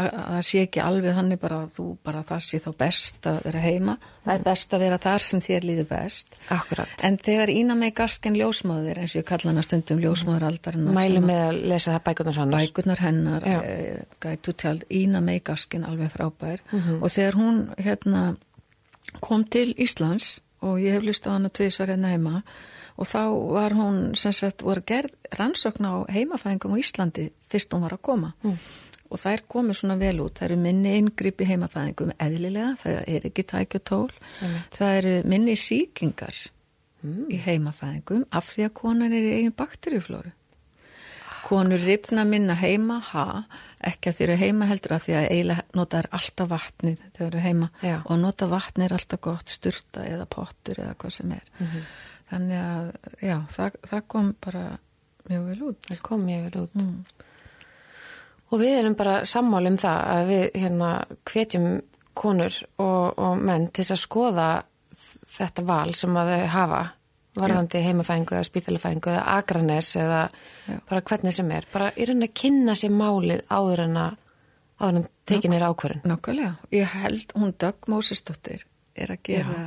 að það sé ekki alveg þannig bara að þú bara það sé þá best að vera heima. Það er best að vera þar sem þér líður best. Akkurat. en þegar Ína með Gaskin ljósmáður eins og ég kalla hana stundum ljósmáður aldarinn Mælum með að lesa bækunar hennar. Bækunar hennar e, Ína með Gaskin alveg frábær. Mm -hmm. og þegar hún hérna kom til Íslands og ég hef lust á hana tviðsar hérna heima og þá var hún sem sagt voru gerð rannsókn á heimafæðingum á Íslandi fyrst hún var að koma. Mm og þær komið svona vel út, það eru minni yngripi heimafæðingum eðlilega, það er ekki tækjutól, það eru minni síkingar mm. í heimafæðingum af því að konan er í eigin bakterjuflóru. Konur ripna minna heima, ha, ekki að þeir eru heima heldur af því að eiginlega nota er alltaf vatnið þegar þeir eru heima já. og nota vatnið er alltaf gott, sturta eða pottur eða hvað sem er. Mm -hmm. Þannig að, já, það, það kom bara mjög vel út. Það kom mjög vel út. Mm. Og við erum bara sammáli um það að við hérna hvetjum konur og, og menn til að skoða þetta val sem að þau hafa varðandi Já. heimafæðingu eða spítalafæðingu eða agranes eða Já. bara hvernig sem er. Bara í raun að kynna sér málið áður en að áður en tekin er ákverðin. Nákvæmlega. Ég held hún Dögg Mósistóttir er að gera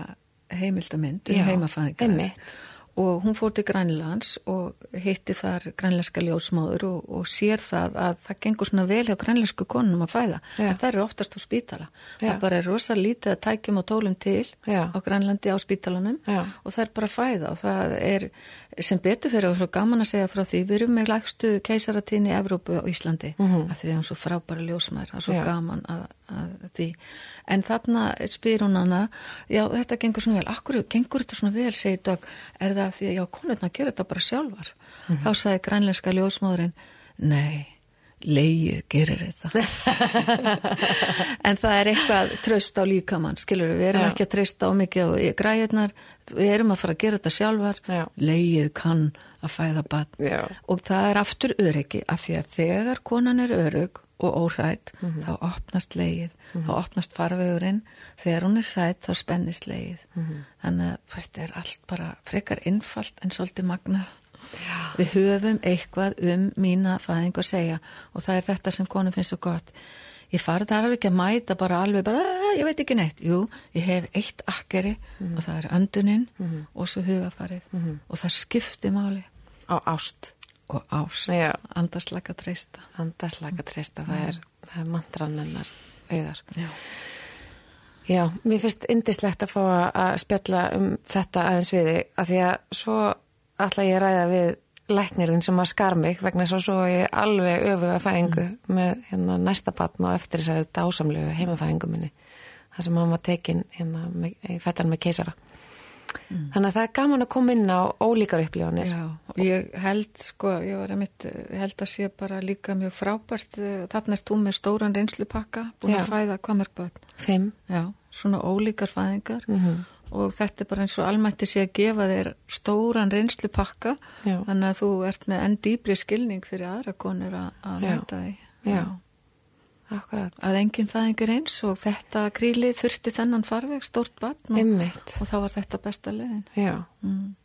heimildamind um heimafæðingar. Einmitt og hún fór til Grænlands og hitti þar grænlenska ljósmáður og, og sér það að það gengur svona vel hjá grænlensku konum að fæða Já. en það eru oftast á spítala Já. það bara er rosa lítið að tækjum og tólum til Já. á Grænlandi á spítalanum og það er bara að fæða og það er sem betur fyrir og svo gaman að segja frá því við erum með lægstu keisaratíni í Evrópu og Íslandi mm -hmm. að því við erum svo frábæra ljósmæður það er svo gaman að, að því. En þarna spyr hún hana já þetta gengur svona vel, akkur gengur þetta svona vel? segir Dögg, er það því að já konurna gerir þetta bara sjálfar? Mm -hmm. þá sagði grænlenska ljósmóðurinn nei, leið gerir þetta en það er eitthvað tröst á líkamann, skilur við, við erum já. ekki að trösta á mikið og græðunar við erum að fara að gera þetta sjálfar já. leið kann að fæða bann og það er aftur öryggi af því að þegar konan er örygg og óhrætt, mm -hmm. þá opnast leið, mm -hmm. þá opnast farvegurinn þegar hún er hrætt, þá spennist leið mm -hmm. þannig að þetta er allt bara frekar innfalt en svolítið magna Já. Við höfum eitthvað um mína fæðing að segja og það er þetta sem konum finnst svo gott. Ég farið þar alveg ekki að mæta bara alveg bara, ég veit ekki neitt, jú ég hef eitt akkeri og það er önduninn og svo hugafarið og það skipti máli. Á ást. Og ást, andarslega treysta. Andarslega treysta, það er, það er mantranennar auðar. Já. Já, mér finnst indislegt að fá að spjalla um þetta aðeins viði að því að svo ætla ég ræða við læknirinn sem að skar mig vegna svo svo ég alveg öfuga fæðingu mm. með hérna, næsta batn og eftir þessari dásamlegu heimafæðingu minni það sem hann var tekin hérna, í fættan með keisara Mm. Þannig að það er gaman að koma inn á ólíkar upplifanir. Já, ég held sko, ég var að mitt, held að sé bara líka mjög frábært, þarna er þú með stóran reynslupakka, búin Já. að fæða hvað mörg börn? Fimm. Já, svona ólíkar fæðingar mm -hmm. Og þetta er bara eins og almætti sé að gefa þér stóran reynslupakka, Já. þannig að þú ert með enn dýbri skilning fyrir aðra konur að mæta því. Já. Akkurat. að enginn fæðingir eins og þetta kríli þurfti þennan farveg, stort barn og, og þá var þetta besta leðin Já, mm.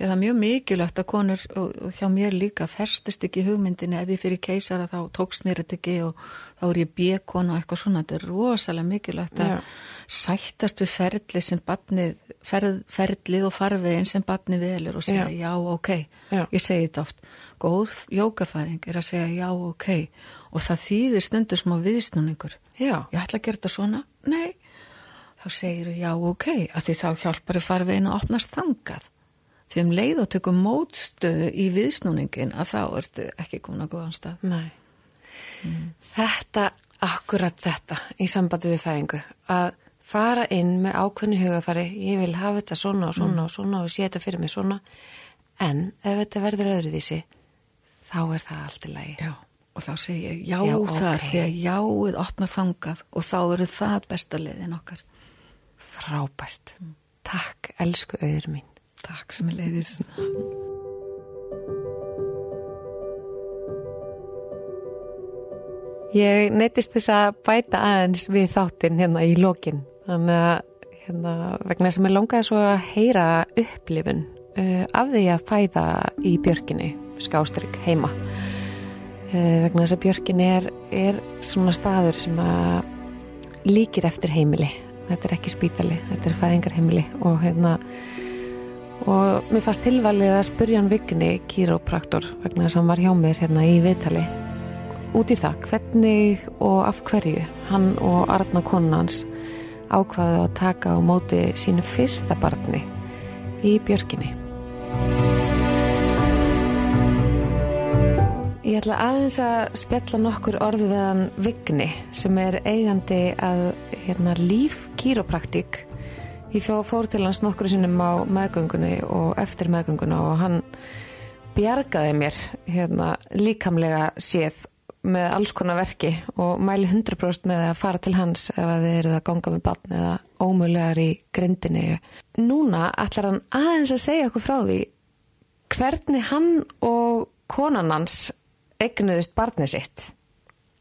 Því að það er mjög mikilvægt að konur og, og hjá mér líka ferstist ekki hugmyndinni ef ég fyrir keisara þá tókst mér þetta ekki og þá er ég bjekon og eitthvað svona. Þetta er rosalega mikilvægt að Já. sættast við ferli sem batnið, ferð, ferlið og farvegin sem batnið velur og segja já, Já. ok. Já. Ég segi þetta oft. Góð jókafæðing er að segja já ok og það þýðir stundur smá viðsnúningur. Ég ætla að gera þetta svona. Nei. Þá segir já ok að því þá hjálpar að farvegin að opnast þangað því um leið og tökum mótstöðu í viðsnúningin að þá ertu ekki komin að góðan stað. nei. Þetta, akkurat þetta í sambandi við fæðingu, að fara inn með ákveðni hugafari, ég vil hafa þetta svona og svona og svona og sé þetta fyrir mig svona, en ef þetta verður öðruvísi, þá er það allt í lagi. Já, og þá segir ég já, Já, þar ok. því að jáið opnar þangað og þá eru það besta leiðin okkar. Frábært. Takk, elsku auður mín. Takk sem er leiðis. Ég neytist þess að bæta aðeins við þáttinn hérna í lokin. Þannig að hérna, vegna sem ég longaði svo að heyra upplifun uh, af því að fæða í björkinni, skástrygg, heima. Uh, vegna þess að björkinni er, er svona staður sem líkir eftir heimili. Þetta er ekki spítali, þetta er fæðingarheimili og hérna og mér fannst tilvalið að spurja hann Vigni, kýrópraktor, vegna þess að hann var hjá mér hérna í viðtali út í það hvernig og af hverju hann og Arna konans ákvaðu að taka á móti sínu fyrsta barni í björkinni. Ég ætla aðeins að spjalla nokkur orðu við hann Vigni sem er eigandi að hérna, líf kýropraktík. Ég fór til hans nokkru sinnum á meðgöngunni og eftir meðgönguna og hann bjargaði mér hérna, líkamlega séð með alls konar verki og mæli 100% með að fara til hans ef þið eruð að ganga með barn eða ómögulegar í grindinni. Núna ætlar hann aðeins að segja okkur frá því hvernig hann og konan hans eignuðist barnið sitt.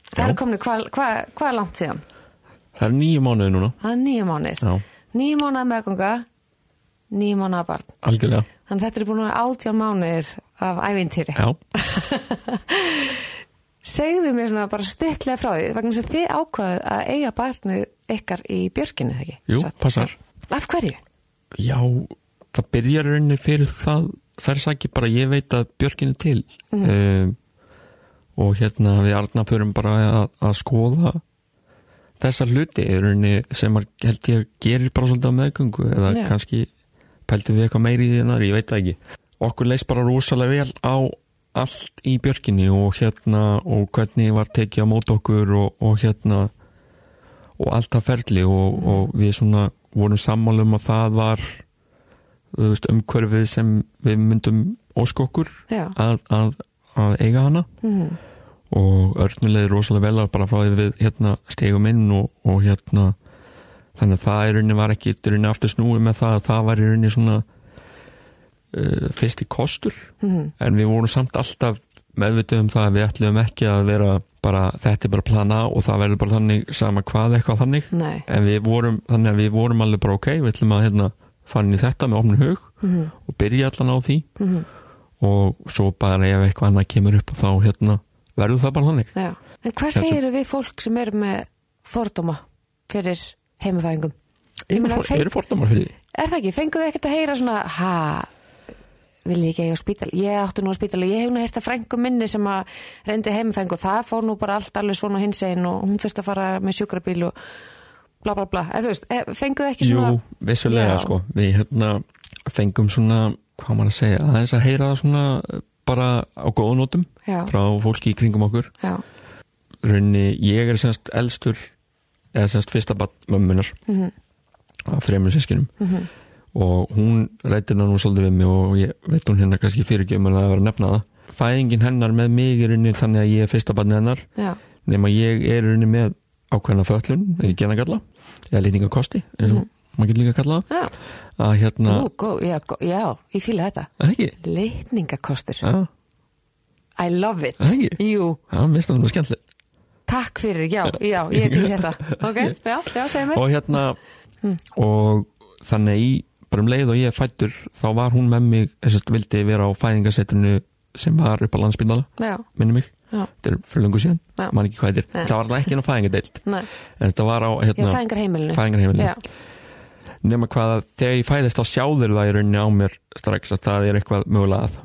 Það er Já. komni, hvað hva, hva langt síðan? Það er nýju mánuði núna. Það er nýju mánir. Já, Nýju mánuða meðganga, nýju mánuða barn. algjörlega. Þannig þetta er búin að vera átján mánuðir af ævintýri. Segðu mér svona bara stuttlega frá því, vegna að þið ákvaðu að eiga barnið ykkar í björkinu, þegar ekki? jú, Satt? passar. Af hverju? Já, það byrjar rauninni fyrir það, er ekki bara ég veit að Björkin er til. Mm. og hérna við Arna förum bara að, að skoða þessa hluti sem að held ég gerir bara svolítið á meðgöngu eða Já. kannski pælti við eitthvað meiri í því en það, ég veit það ekki. Okkur leist bara rosalega vel á allt í Björkinni og hérna og hvernig var tekið á mót okkur og, og hérna og allt það ferli og, og við svona vorum sammála um að það var umhverfið sem við myndum ósk okkur Já. að, að, að eiga hana Mm. Og örnulegði rosalega vel að bara frá því við hérna stegum inn og, og hérna þannig að það í rauninni var ekki í rauninni aftur snúið með það að það var í rauninni svona uh, fyrsti kostur Mm. en við vorum samt alltaf meðvitið um það að við ætlum ekki að vera bara, þetta er bara plana og það verður bara þannig sama hvað eitthvað þannig Nei. en við vorum, þannig að við vorum alveg bara ok, við ætlum að hérna fara inn í þetta með opnum hug Mm. og byrja allan á því Mm. og svo bara ef eitthvað annað kemur upp þá hérna verður það bara þannig Já. En hvað segir við fólk sem eru með fordóma fyrir heimifæðingum? Ég eru, meina, for, fe- eru fordamar fyrir því? Er það ekki? Fenguðu ekkert að heyra svona, ha, vil ég ekki eiga spítal? Ég átti nú á spítal og ég hef nú heyrt að frængu minni sem að reyndi heimifæðingu og það fór nú bara allt alveg svona hins einn og hún þurfti að fara með sjúkrabíl og bla bla bla. Eða þú veist, eh, fenguðu ekki svona... Jú, vissulega Já. sko við hérna fengum svona hvað maður að segja, aðeins að heyra svona bara á góðunótum frá fólki í kringum okkur. Já, rauninni, ég er semst elstur eða semst fyrsta batt mömmunar Mhm. af fremur sískinum Mhm. og hún rættir það nú svolítið við mig og ég veit hún hérna kannski fyrirgefum að vera að nefna það. Fæðingin hennar með mig er rauninni þannig að ég er fyrsta barni hennar. Já, nema ég er rauninni með ákveðna föllun, ekki genagalla eða lýtingakosti, eins og maður getur líka að kalla það. Að hérna, Ú, gó, já, gó, já, ég fíla þetta. Leitningakostur. já, I love it. Jú, já, mér finnst það svona skemmtilegt. Takk fyrir, já, já, ég til þetta. Ok, já, já, segð mér. og hérna og þannig í bara um leið og ég fættur þá var hún með mig, þess að vildi vera á fæðingasetrinu sem var upp á landsbyndala minni mig, já, þetta er fyrir löngu síðan Já. man ekki hvað þetta er, það var ekki inn á fæðingadeild en þetta var á hérna, fæðingar heimilinu fæðingarheimilinu nema hvað að þegar ég fæðist þá sjáður það í rauninni á mér strax að það er eitthvað mögulega að.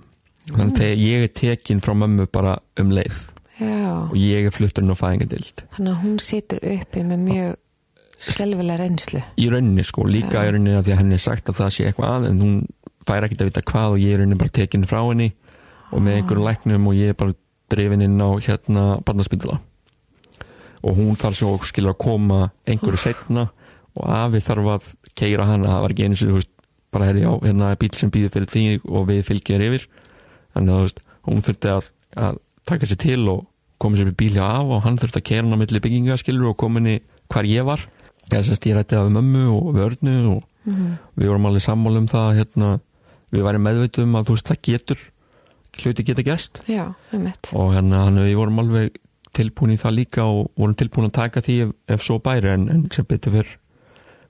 Þannig að þegar ég er tekin frá mömmu bara um leið já. og ég er flutturinn á fæðingadeild þannig að hún situr uppi með mjög skelvilega reynslu. Í rauninni sko, líka Já. í rauninni að því að henni er sagt að það sé eitthvað að en hún fær ekkert að vita hvað og ég er rauninni bara tekin frá henni og með einhverjum læknum og ég er bara drefin inn á hérna barnaspindala og hún þarf svo skilur að koma einhverju setna og afi þarf að keira hana, það var ekki þú veist bara herri á hérna er bíl sem býður fyrir því og við fylgjum yfir. Þannig að veist, hún þurfti að, að taka sér til og koma sér við bíl hjá af og hann þurfti að keira hann á milli bygginga skilur og koma henni hvar ég var. Ég rætti það við mömmu og við örnu og við vorum alveg sammála um það hérna, við væri meðveitum um að þú veist það getur hluti geta mitt og hérna hann, við vorum alveg tilbúin í það líka og vorum tilbúin að taka því ef, ef svo bæri en, en sem betur fyrr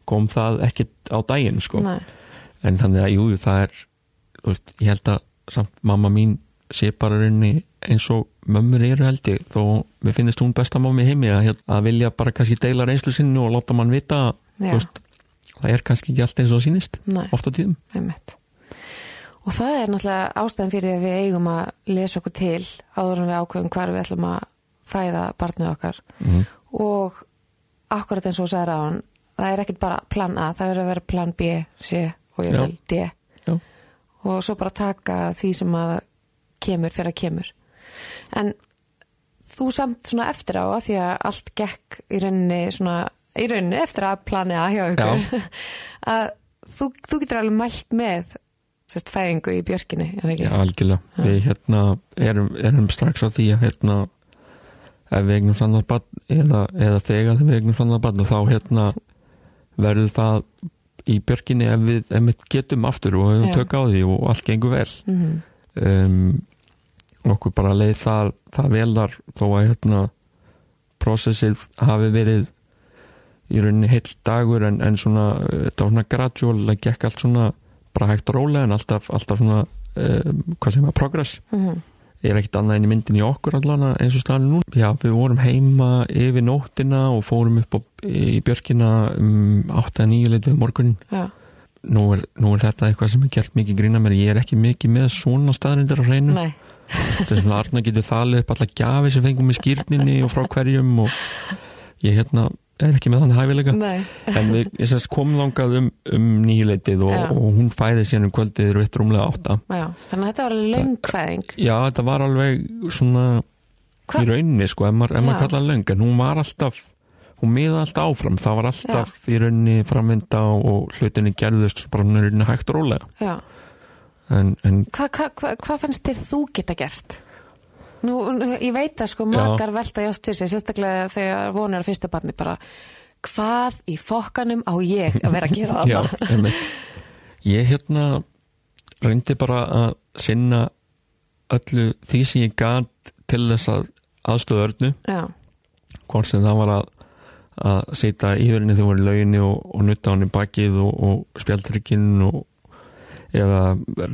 kom það ekkit á daginn sko. en þannig að jú, það er veist, ég held að samt mamma mín sé bara rauninni eins og mömmur eru held ég þó mér finnst hún besta mamma í heimi að, að vilja bara kannski deila reynslu sinni og láta mann vita veist, það er kannski ekki allt eins og það sýnist nei, oft á tíðum. Um mitt og það er náttúrulega ástæðan fyrir því að við eigum að lesa okkur til áður en við ákveðum hvar við ætlum að fæða barnið okkar. Mm. og akkurat eins og þú sagði ráðan það er ekkert bara plan A, það verður að vera plan B, C og ég Já. vil D Já. og svo bara taka því sem að kemur þegar kemur en þú samt svona eftir á að því að allt gekk í rauninni svona, í rauninni eftir að plani A hjá ykkur að þú, þú getur alveg mælt með sérst fæðingu í ekki? Já, algjörlega. Við hérna erum, erum strax á því að hérna ef við eignum sannað barn eða, eða þegar við eignum sannað barn og þá hérna verður það í björkinni ef við, ef við getum aftur og hefum tök á því og allt gengur vel Mhm. um, okkur bara leið það, það velar þó að hérna prosessið hafi verið í rauninni heill dagur en, en svona, uh, þetta var svona gradual það gekk allt svona bara hægt rólega en alltaf, alltaf svona um, hvað sem var progress Mhm. Er ekkit annað en í myndin í okkur allan eins og staðan nú. Já, við vorum heima yfir nóttina og fórum upp á, í björkina um 8-9 leitið morgunin. Já, Nú er, nú er þetta eitthvað sem er gert mikið grína mér. Ég er ekki mikið með svona staðarindir á hreinu. nei, Þetta er svona Arna getur þalið upp alla gjafi sem fengum með skýrninni og frá hverjum og ég hérna er ekki með þannig hæfileika. nei En við sérst komum þangað um, um nýjuleitið og, Já. og hún fæði síðan um kvöldið eitt rúmlega átta. Já, þannig að þetta var alveg löngfæðing Já, þetta var alveg svona Hva- í rauninni sko, ef maður, Já. kallar löng en hún var alltaf, hún miða alltaf áfram það var alltaf í rauninni framvinda og hlutinni gerðust bara hún er í rauninni hægt og rólega Já, en, en hvað hva, hva, hva fannst þér þú geta gert? Nú, ég veit að sko Já. makar velta í oft fyrir sig, sérstaklega þegar vonir að fyrsta barni bara hvað í fokkanum á ég að vera að gera já, einmitt. ég hérna reyndi bara að sinna öllu því sem ég gat til þess að aðstöða Já, hvort sem það var að að setja í þörunni þegar voru í lauginni og, og nutta hann í bakið og, og spjaldrygginn og eða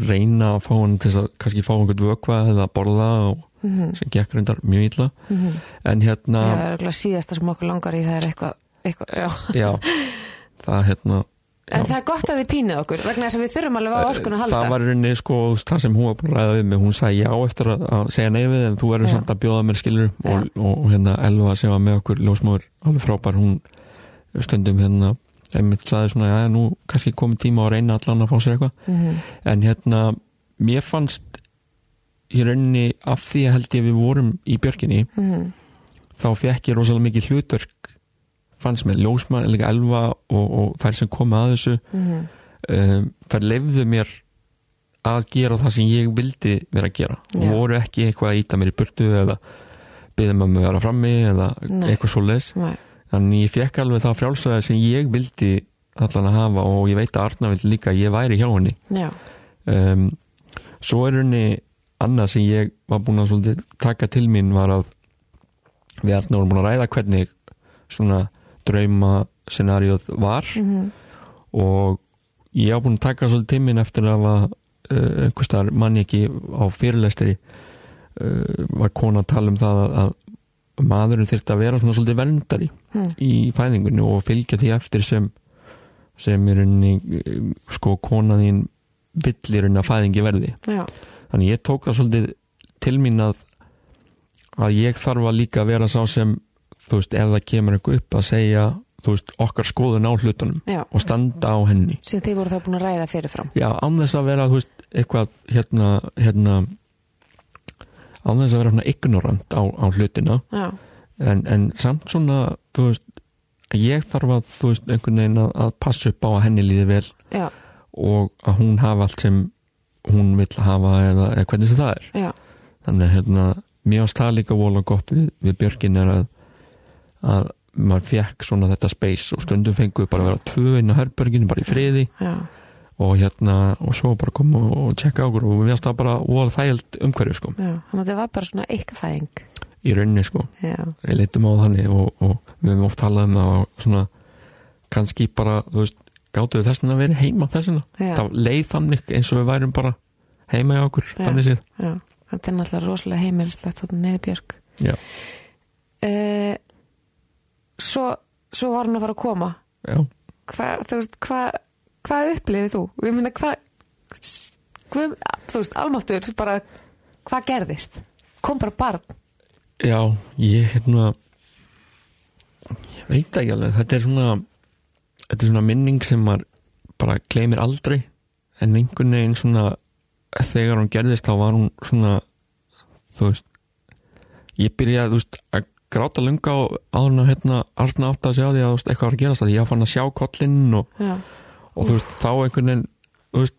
reyna að fá hann til þess að kannski fá einhvern vökva eða borða og Mhm. sem gekk reyndar mjög illa mhm. en hérna, það er örugglega síðasta sem okkur langar í það er eitthvað, eitthvað já. já það hérna En já. það er gott að þið pínið okkur vegna þess að við þurfum alveg á orkun að halda það var rauninni sko það sem hún var búin að ræða við mig hún sagði já eftir að, að segja nei við en þú verður Já. samt að bjóða mér skilur og, og, hérna Elva sem var með okkur ljósmóður alveg frábær hún stundum hérna einmitt sagði svona já nú kannski komið tíma að reyna allan að fá sér eitthvað Mhm. en hérna mér fannst í rauninni af því að held ég við vorum í björkinni Mhm. þá fekk ég rosalega mikið hlutverk fannst mér ljósmann, líka elva og, og þær sem komu að þessu Mhm. um, þær lefðu mér að gera það sem ég vildi vera að gera og Já. voru ekki eitthvað að íta mér í burtu eða byggða maður að vera frammi eða Nei. eitthvað svo leis Nei. þannig ég fekk alveg það frjálsæði sem ég vildi allan að hafa og ég veit að Arna vildi líka að ég væri hjá henni um, svo er henni annað sem ég var búin að svolítið taka til mín var að við Arna vorum búin að ræða hvernig svona drauma scenarióð var Mhm. og ég á búin að taka svolítið tímin eftir að uh, einhvers staðar manni ekki á fyrirlestri uh, var kona að tala um það að, að maðurinn þyrfti að vera svona svolítið verndari Hmm. í fæðingunni og fylgja því eftir sem sem er unni sko konaðín villir unna fæðingi verði já, þannig ég tók það svolítið til mín að að ég þarf að líka vera sá sem þú veist, ef það kemur eitthvað upp að segja þú veist, okkar skoðun á hlutunum já. og standa á henni. Sem þið voru þá búin að ræða fyrirfram. Já, án þess að vera, þú veist, eitthvað hérna, hérna án þess að vera hérna ignorant á, á hlutina. En, en samt svona, þú veist ég þarf að, þú veist, einhvern veginn að, að passa upp á að henni líði vel já, og að hún hafa allt sem hún vill hafa eða, eða hvernig sem það er. Já, þannig að hérna, mér varst það líka vola gott við, við Björkin er að að maður fekk svona þetta space og stundum fengu bara að vera tvö inn á herberginu bara í friði. Já, og hérna og svo bara koma og tjekka á okkur og mér varst það bara vola þægild umhverju sko. Já þannig að þetta var bara svona eitthvað fæðing í rauninni sko, já, ég leitum á þannig og, og við höfum oft talað um það og svona kannski bara, þú veist gáttu við þessina að vera heima Já. það leið þannig eins og við værum bara heima í okkur, Já. þannig séð já þetta er náttúrulega rosalega heimilislegt þarna neyri Björk já, uh, svo, svo var hann að fara að koma já, hvað, þú veist, hvað hvað upplifið þú? Ég meina, hvað, þú veist, almáttur bara, hvað gerðist? kom bara barn já ég hérna ég veit ekki alveg, þetta er svona þetta er svona minning sem maður bara gleymir aldrei. En einhvern veginn svona þegar hún gerðist þá var hún svona þú veist ég byrjaði, þú veist, að gráta lunga á áður en að hérna Arna átt að sjá því að veist, eitthvað var að gerast að ég fann að sjá kollinn og, og þú veist, þá einhvern veginn þú veist,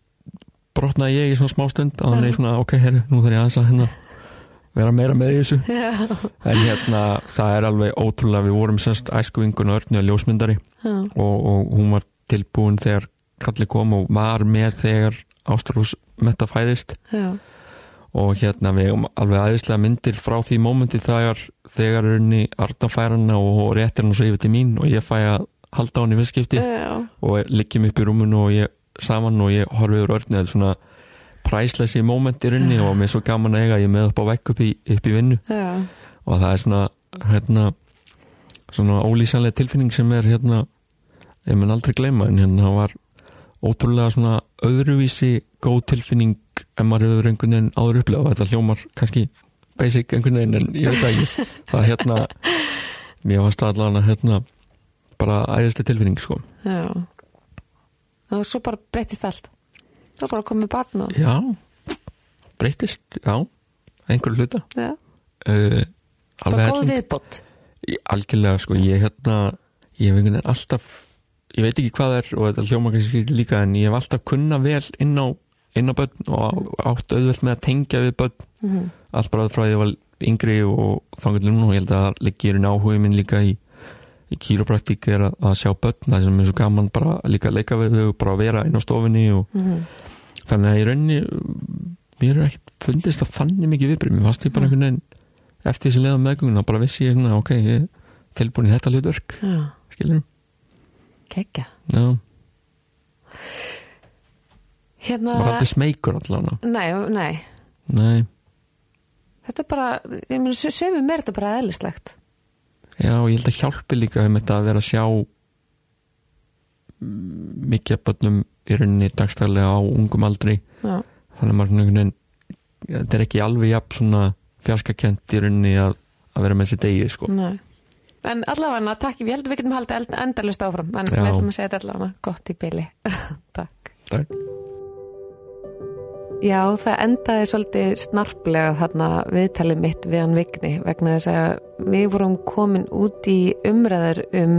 brotnaði ég í svona smá stund að hann er svona, ok, herri, nú þarf ég aðeins að hérna vera meira með þessu. En hérna, það er alveg ótrúlega við vorum sérst æskuvingun og örnu að ljósmyndari og, og hún var tilbúin þegar kalli kom og var með þegar Ástrós metta fæðist. Já, og hérna við hefum alveg aðeinslega myndir frá því mómenti þegar þegar örni Arna fær hana og réttir hana svo yfir til mín og ég fæ að halda hann í fyrstskipti já, og liggjum upp í rúmunu og ég saman og ég horfið úr örni eða svona præslesi móment í runni og mér er svo gaman að eiga ég er með upp á vekk upp í, upp í vinnu. Já, og það er svona hérna svona ólýsanlega tilfinning sem er hérna ég mun aldrei gleyma en hérna það var ótrúlega svona öðruvísi góð tilfinning en maður hefur einhvern veginn áður upplega þetta hljómar kannski basic einhvern veginn en ég veit ekki. Það hérna mér var staðlan að hérna bara æðislega tilfinning sko. Já. Og svo bara breytist allt svo bara komið barn og já, breytist, já einhverju hluta. Já, uh, bara góð Ég- algjörlega sko, ég hérna ég hef einhvern veginn alltaf ég veit ekki hvað það er og þetta hljóma kannski líka en ég hef alltaf kunna vel inn á inn á börn og átt auðvelt með að tengja við börn. Mhm. allt bara frá því að ég var yngri og þannig núna og ég held að það leggir inn áhuga minn líka í, í kýrópraktík er að, að sjá börn. Það sem er svo gaman bara líka að leika við þau bara vera inn á stofinni og Mhm. Þannig að í rauninni mér er ekkert fundist að þannig mikið viðbrið mér fannst ég bara einhvern veginn eftir þessi leiðan meðgönguna bara vissi ég ok, ég er tilbúin í þetta hlutverk. Já, skilur kekja hérna, var aldrei smeykur allan nei, nei. Nei, þetta er bara, ég meina, sömum er þetta bara eðlislegt. Já, ég held að hjálpi líka um þetta að vera að sjá mm, mikið af börnum í rauninni dagstæðlega á ungum aldri já, þannig að maður þetta er ekki alveg jafn svona fjarskakent í rauninni að, að vera með þessi degi sko. nei en allavega, takk, ég held að við getum haldið endalust áfram, en Já. við ætlum að segja þetta allavega gott í byli, takk Takk. Já, það endaði svolítið snarplega þarna viðtalið mitt við hann Vigni vegna þess að við vorum komin út í umræður um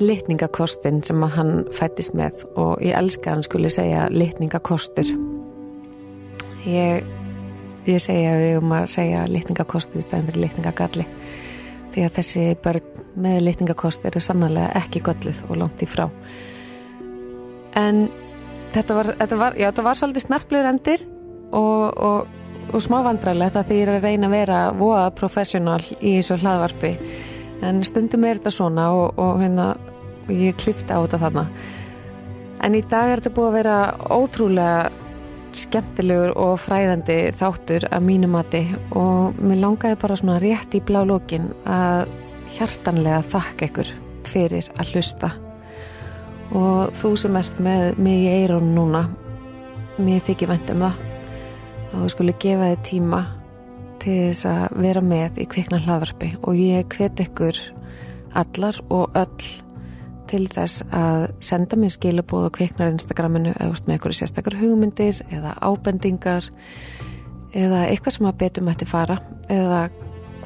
litningakostin sem hann fættist með og ég elska hann skuli segja litningakostur. Ég, ég segja við um að segja litningakostur í staðin fyrir litningagalli því að þessi börn með litningakostur eru sannarlega ekki gölluð og langt í frá. En þetta var, þetta var, já, þetta var svolítið snarplegur endir og, og, og smá vandræðilegt að því ég er að reyna að vera voða professional í þessu hlaðvarpi en stundum er þetta svona og, og hérna ég klifta á þetta þarna. En í dag er þetta búið að vera ótrúlega skemmtilegur og fræðandi þáttur að mínu mati. Og mér langaði bara svona rétt í blá lókin að hjartanlega þakka ykkur fyrir að hlusta. Og þú sem ert með mig í eirun núna mér þykir vænt um það og þú skulle gefa þið tíma til þess að vera með í kvikna hlaðvarpi og ég hvet ykkur allar og öll til þess að senda mér skilabóð og kviknar Instagraminu eða með ykkur sérstakar hugmyndir eða ábendingar eða eitthvað sem að betum ætti fara eða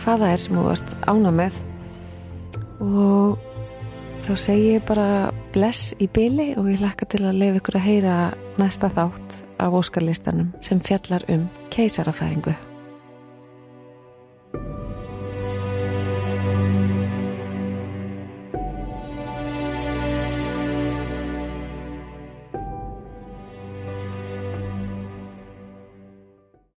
hvaða er sem þú ert ána með. Og þá segi ég bara bless í byli og ég lakka til að lefa ykkur að heyra næsta þátt af óskarlistanum sem fjallar um keisarafæðingu thank you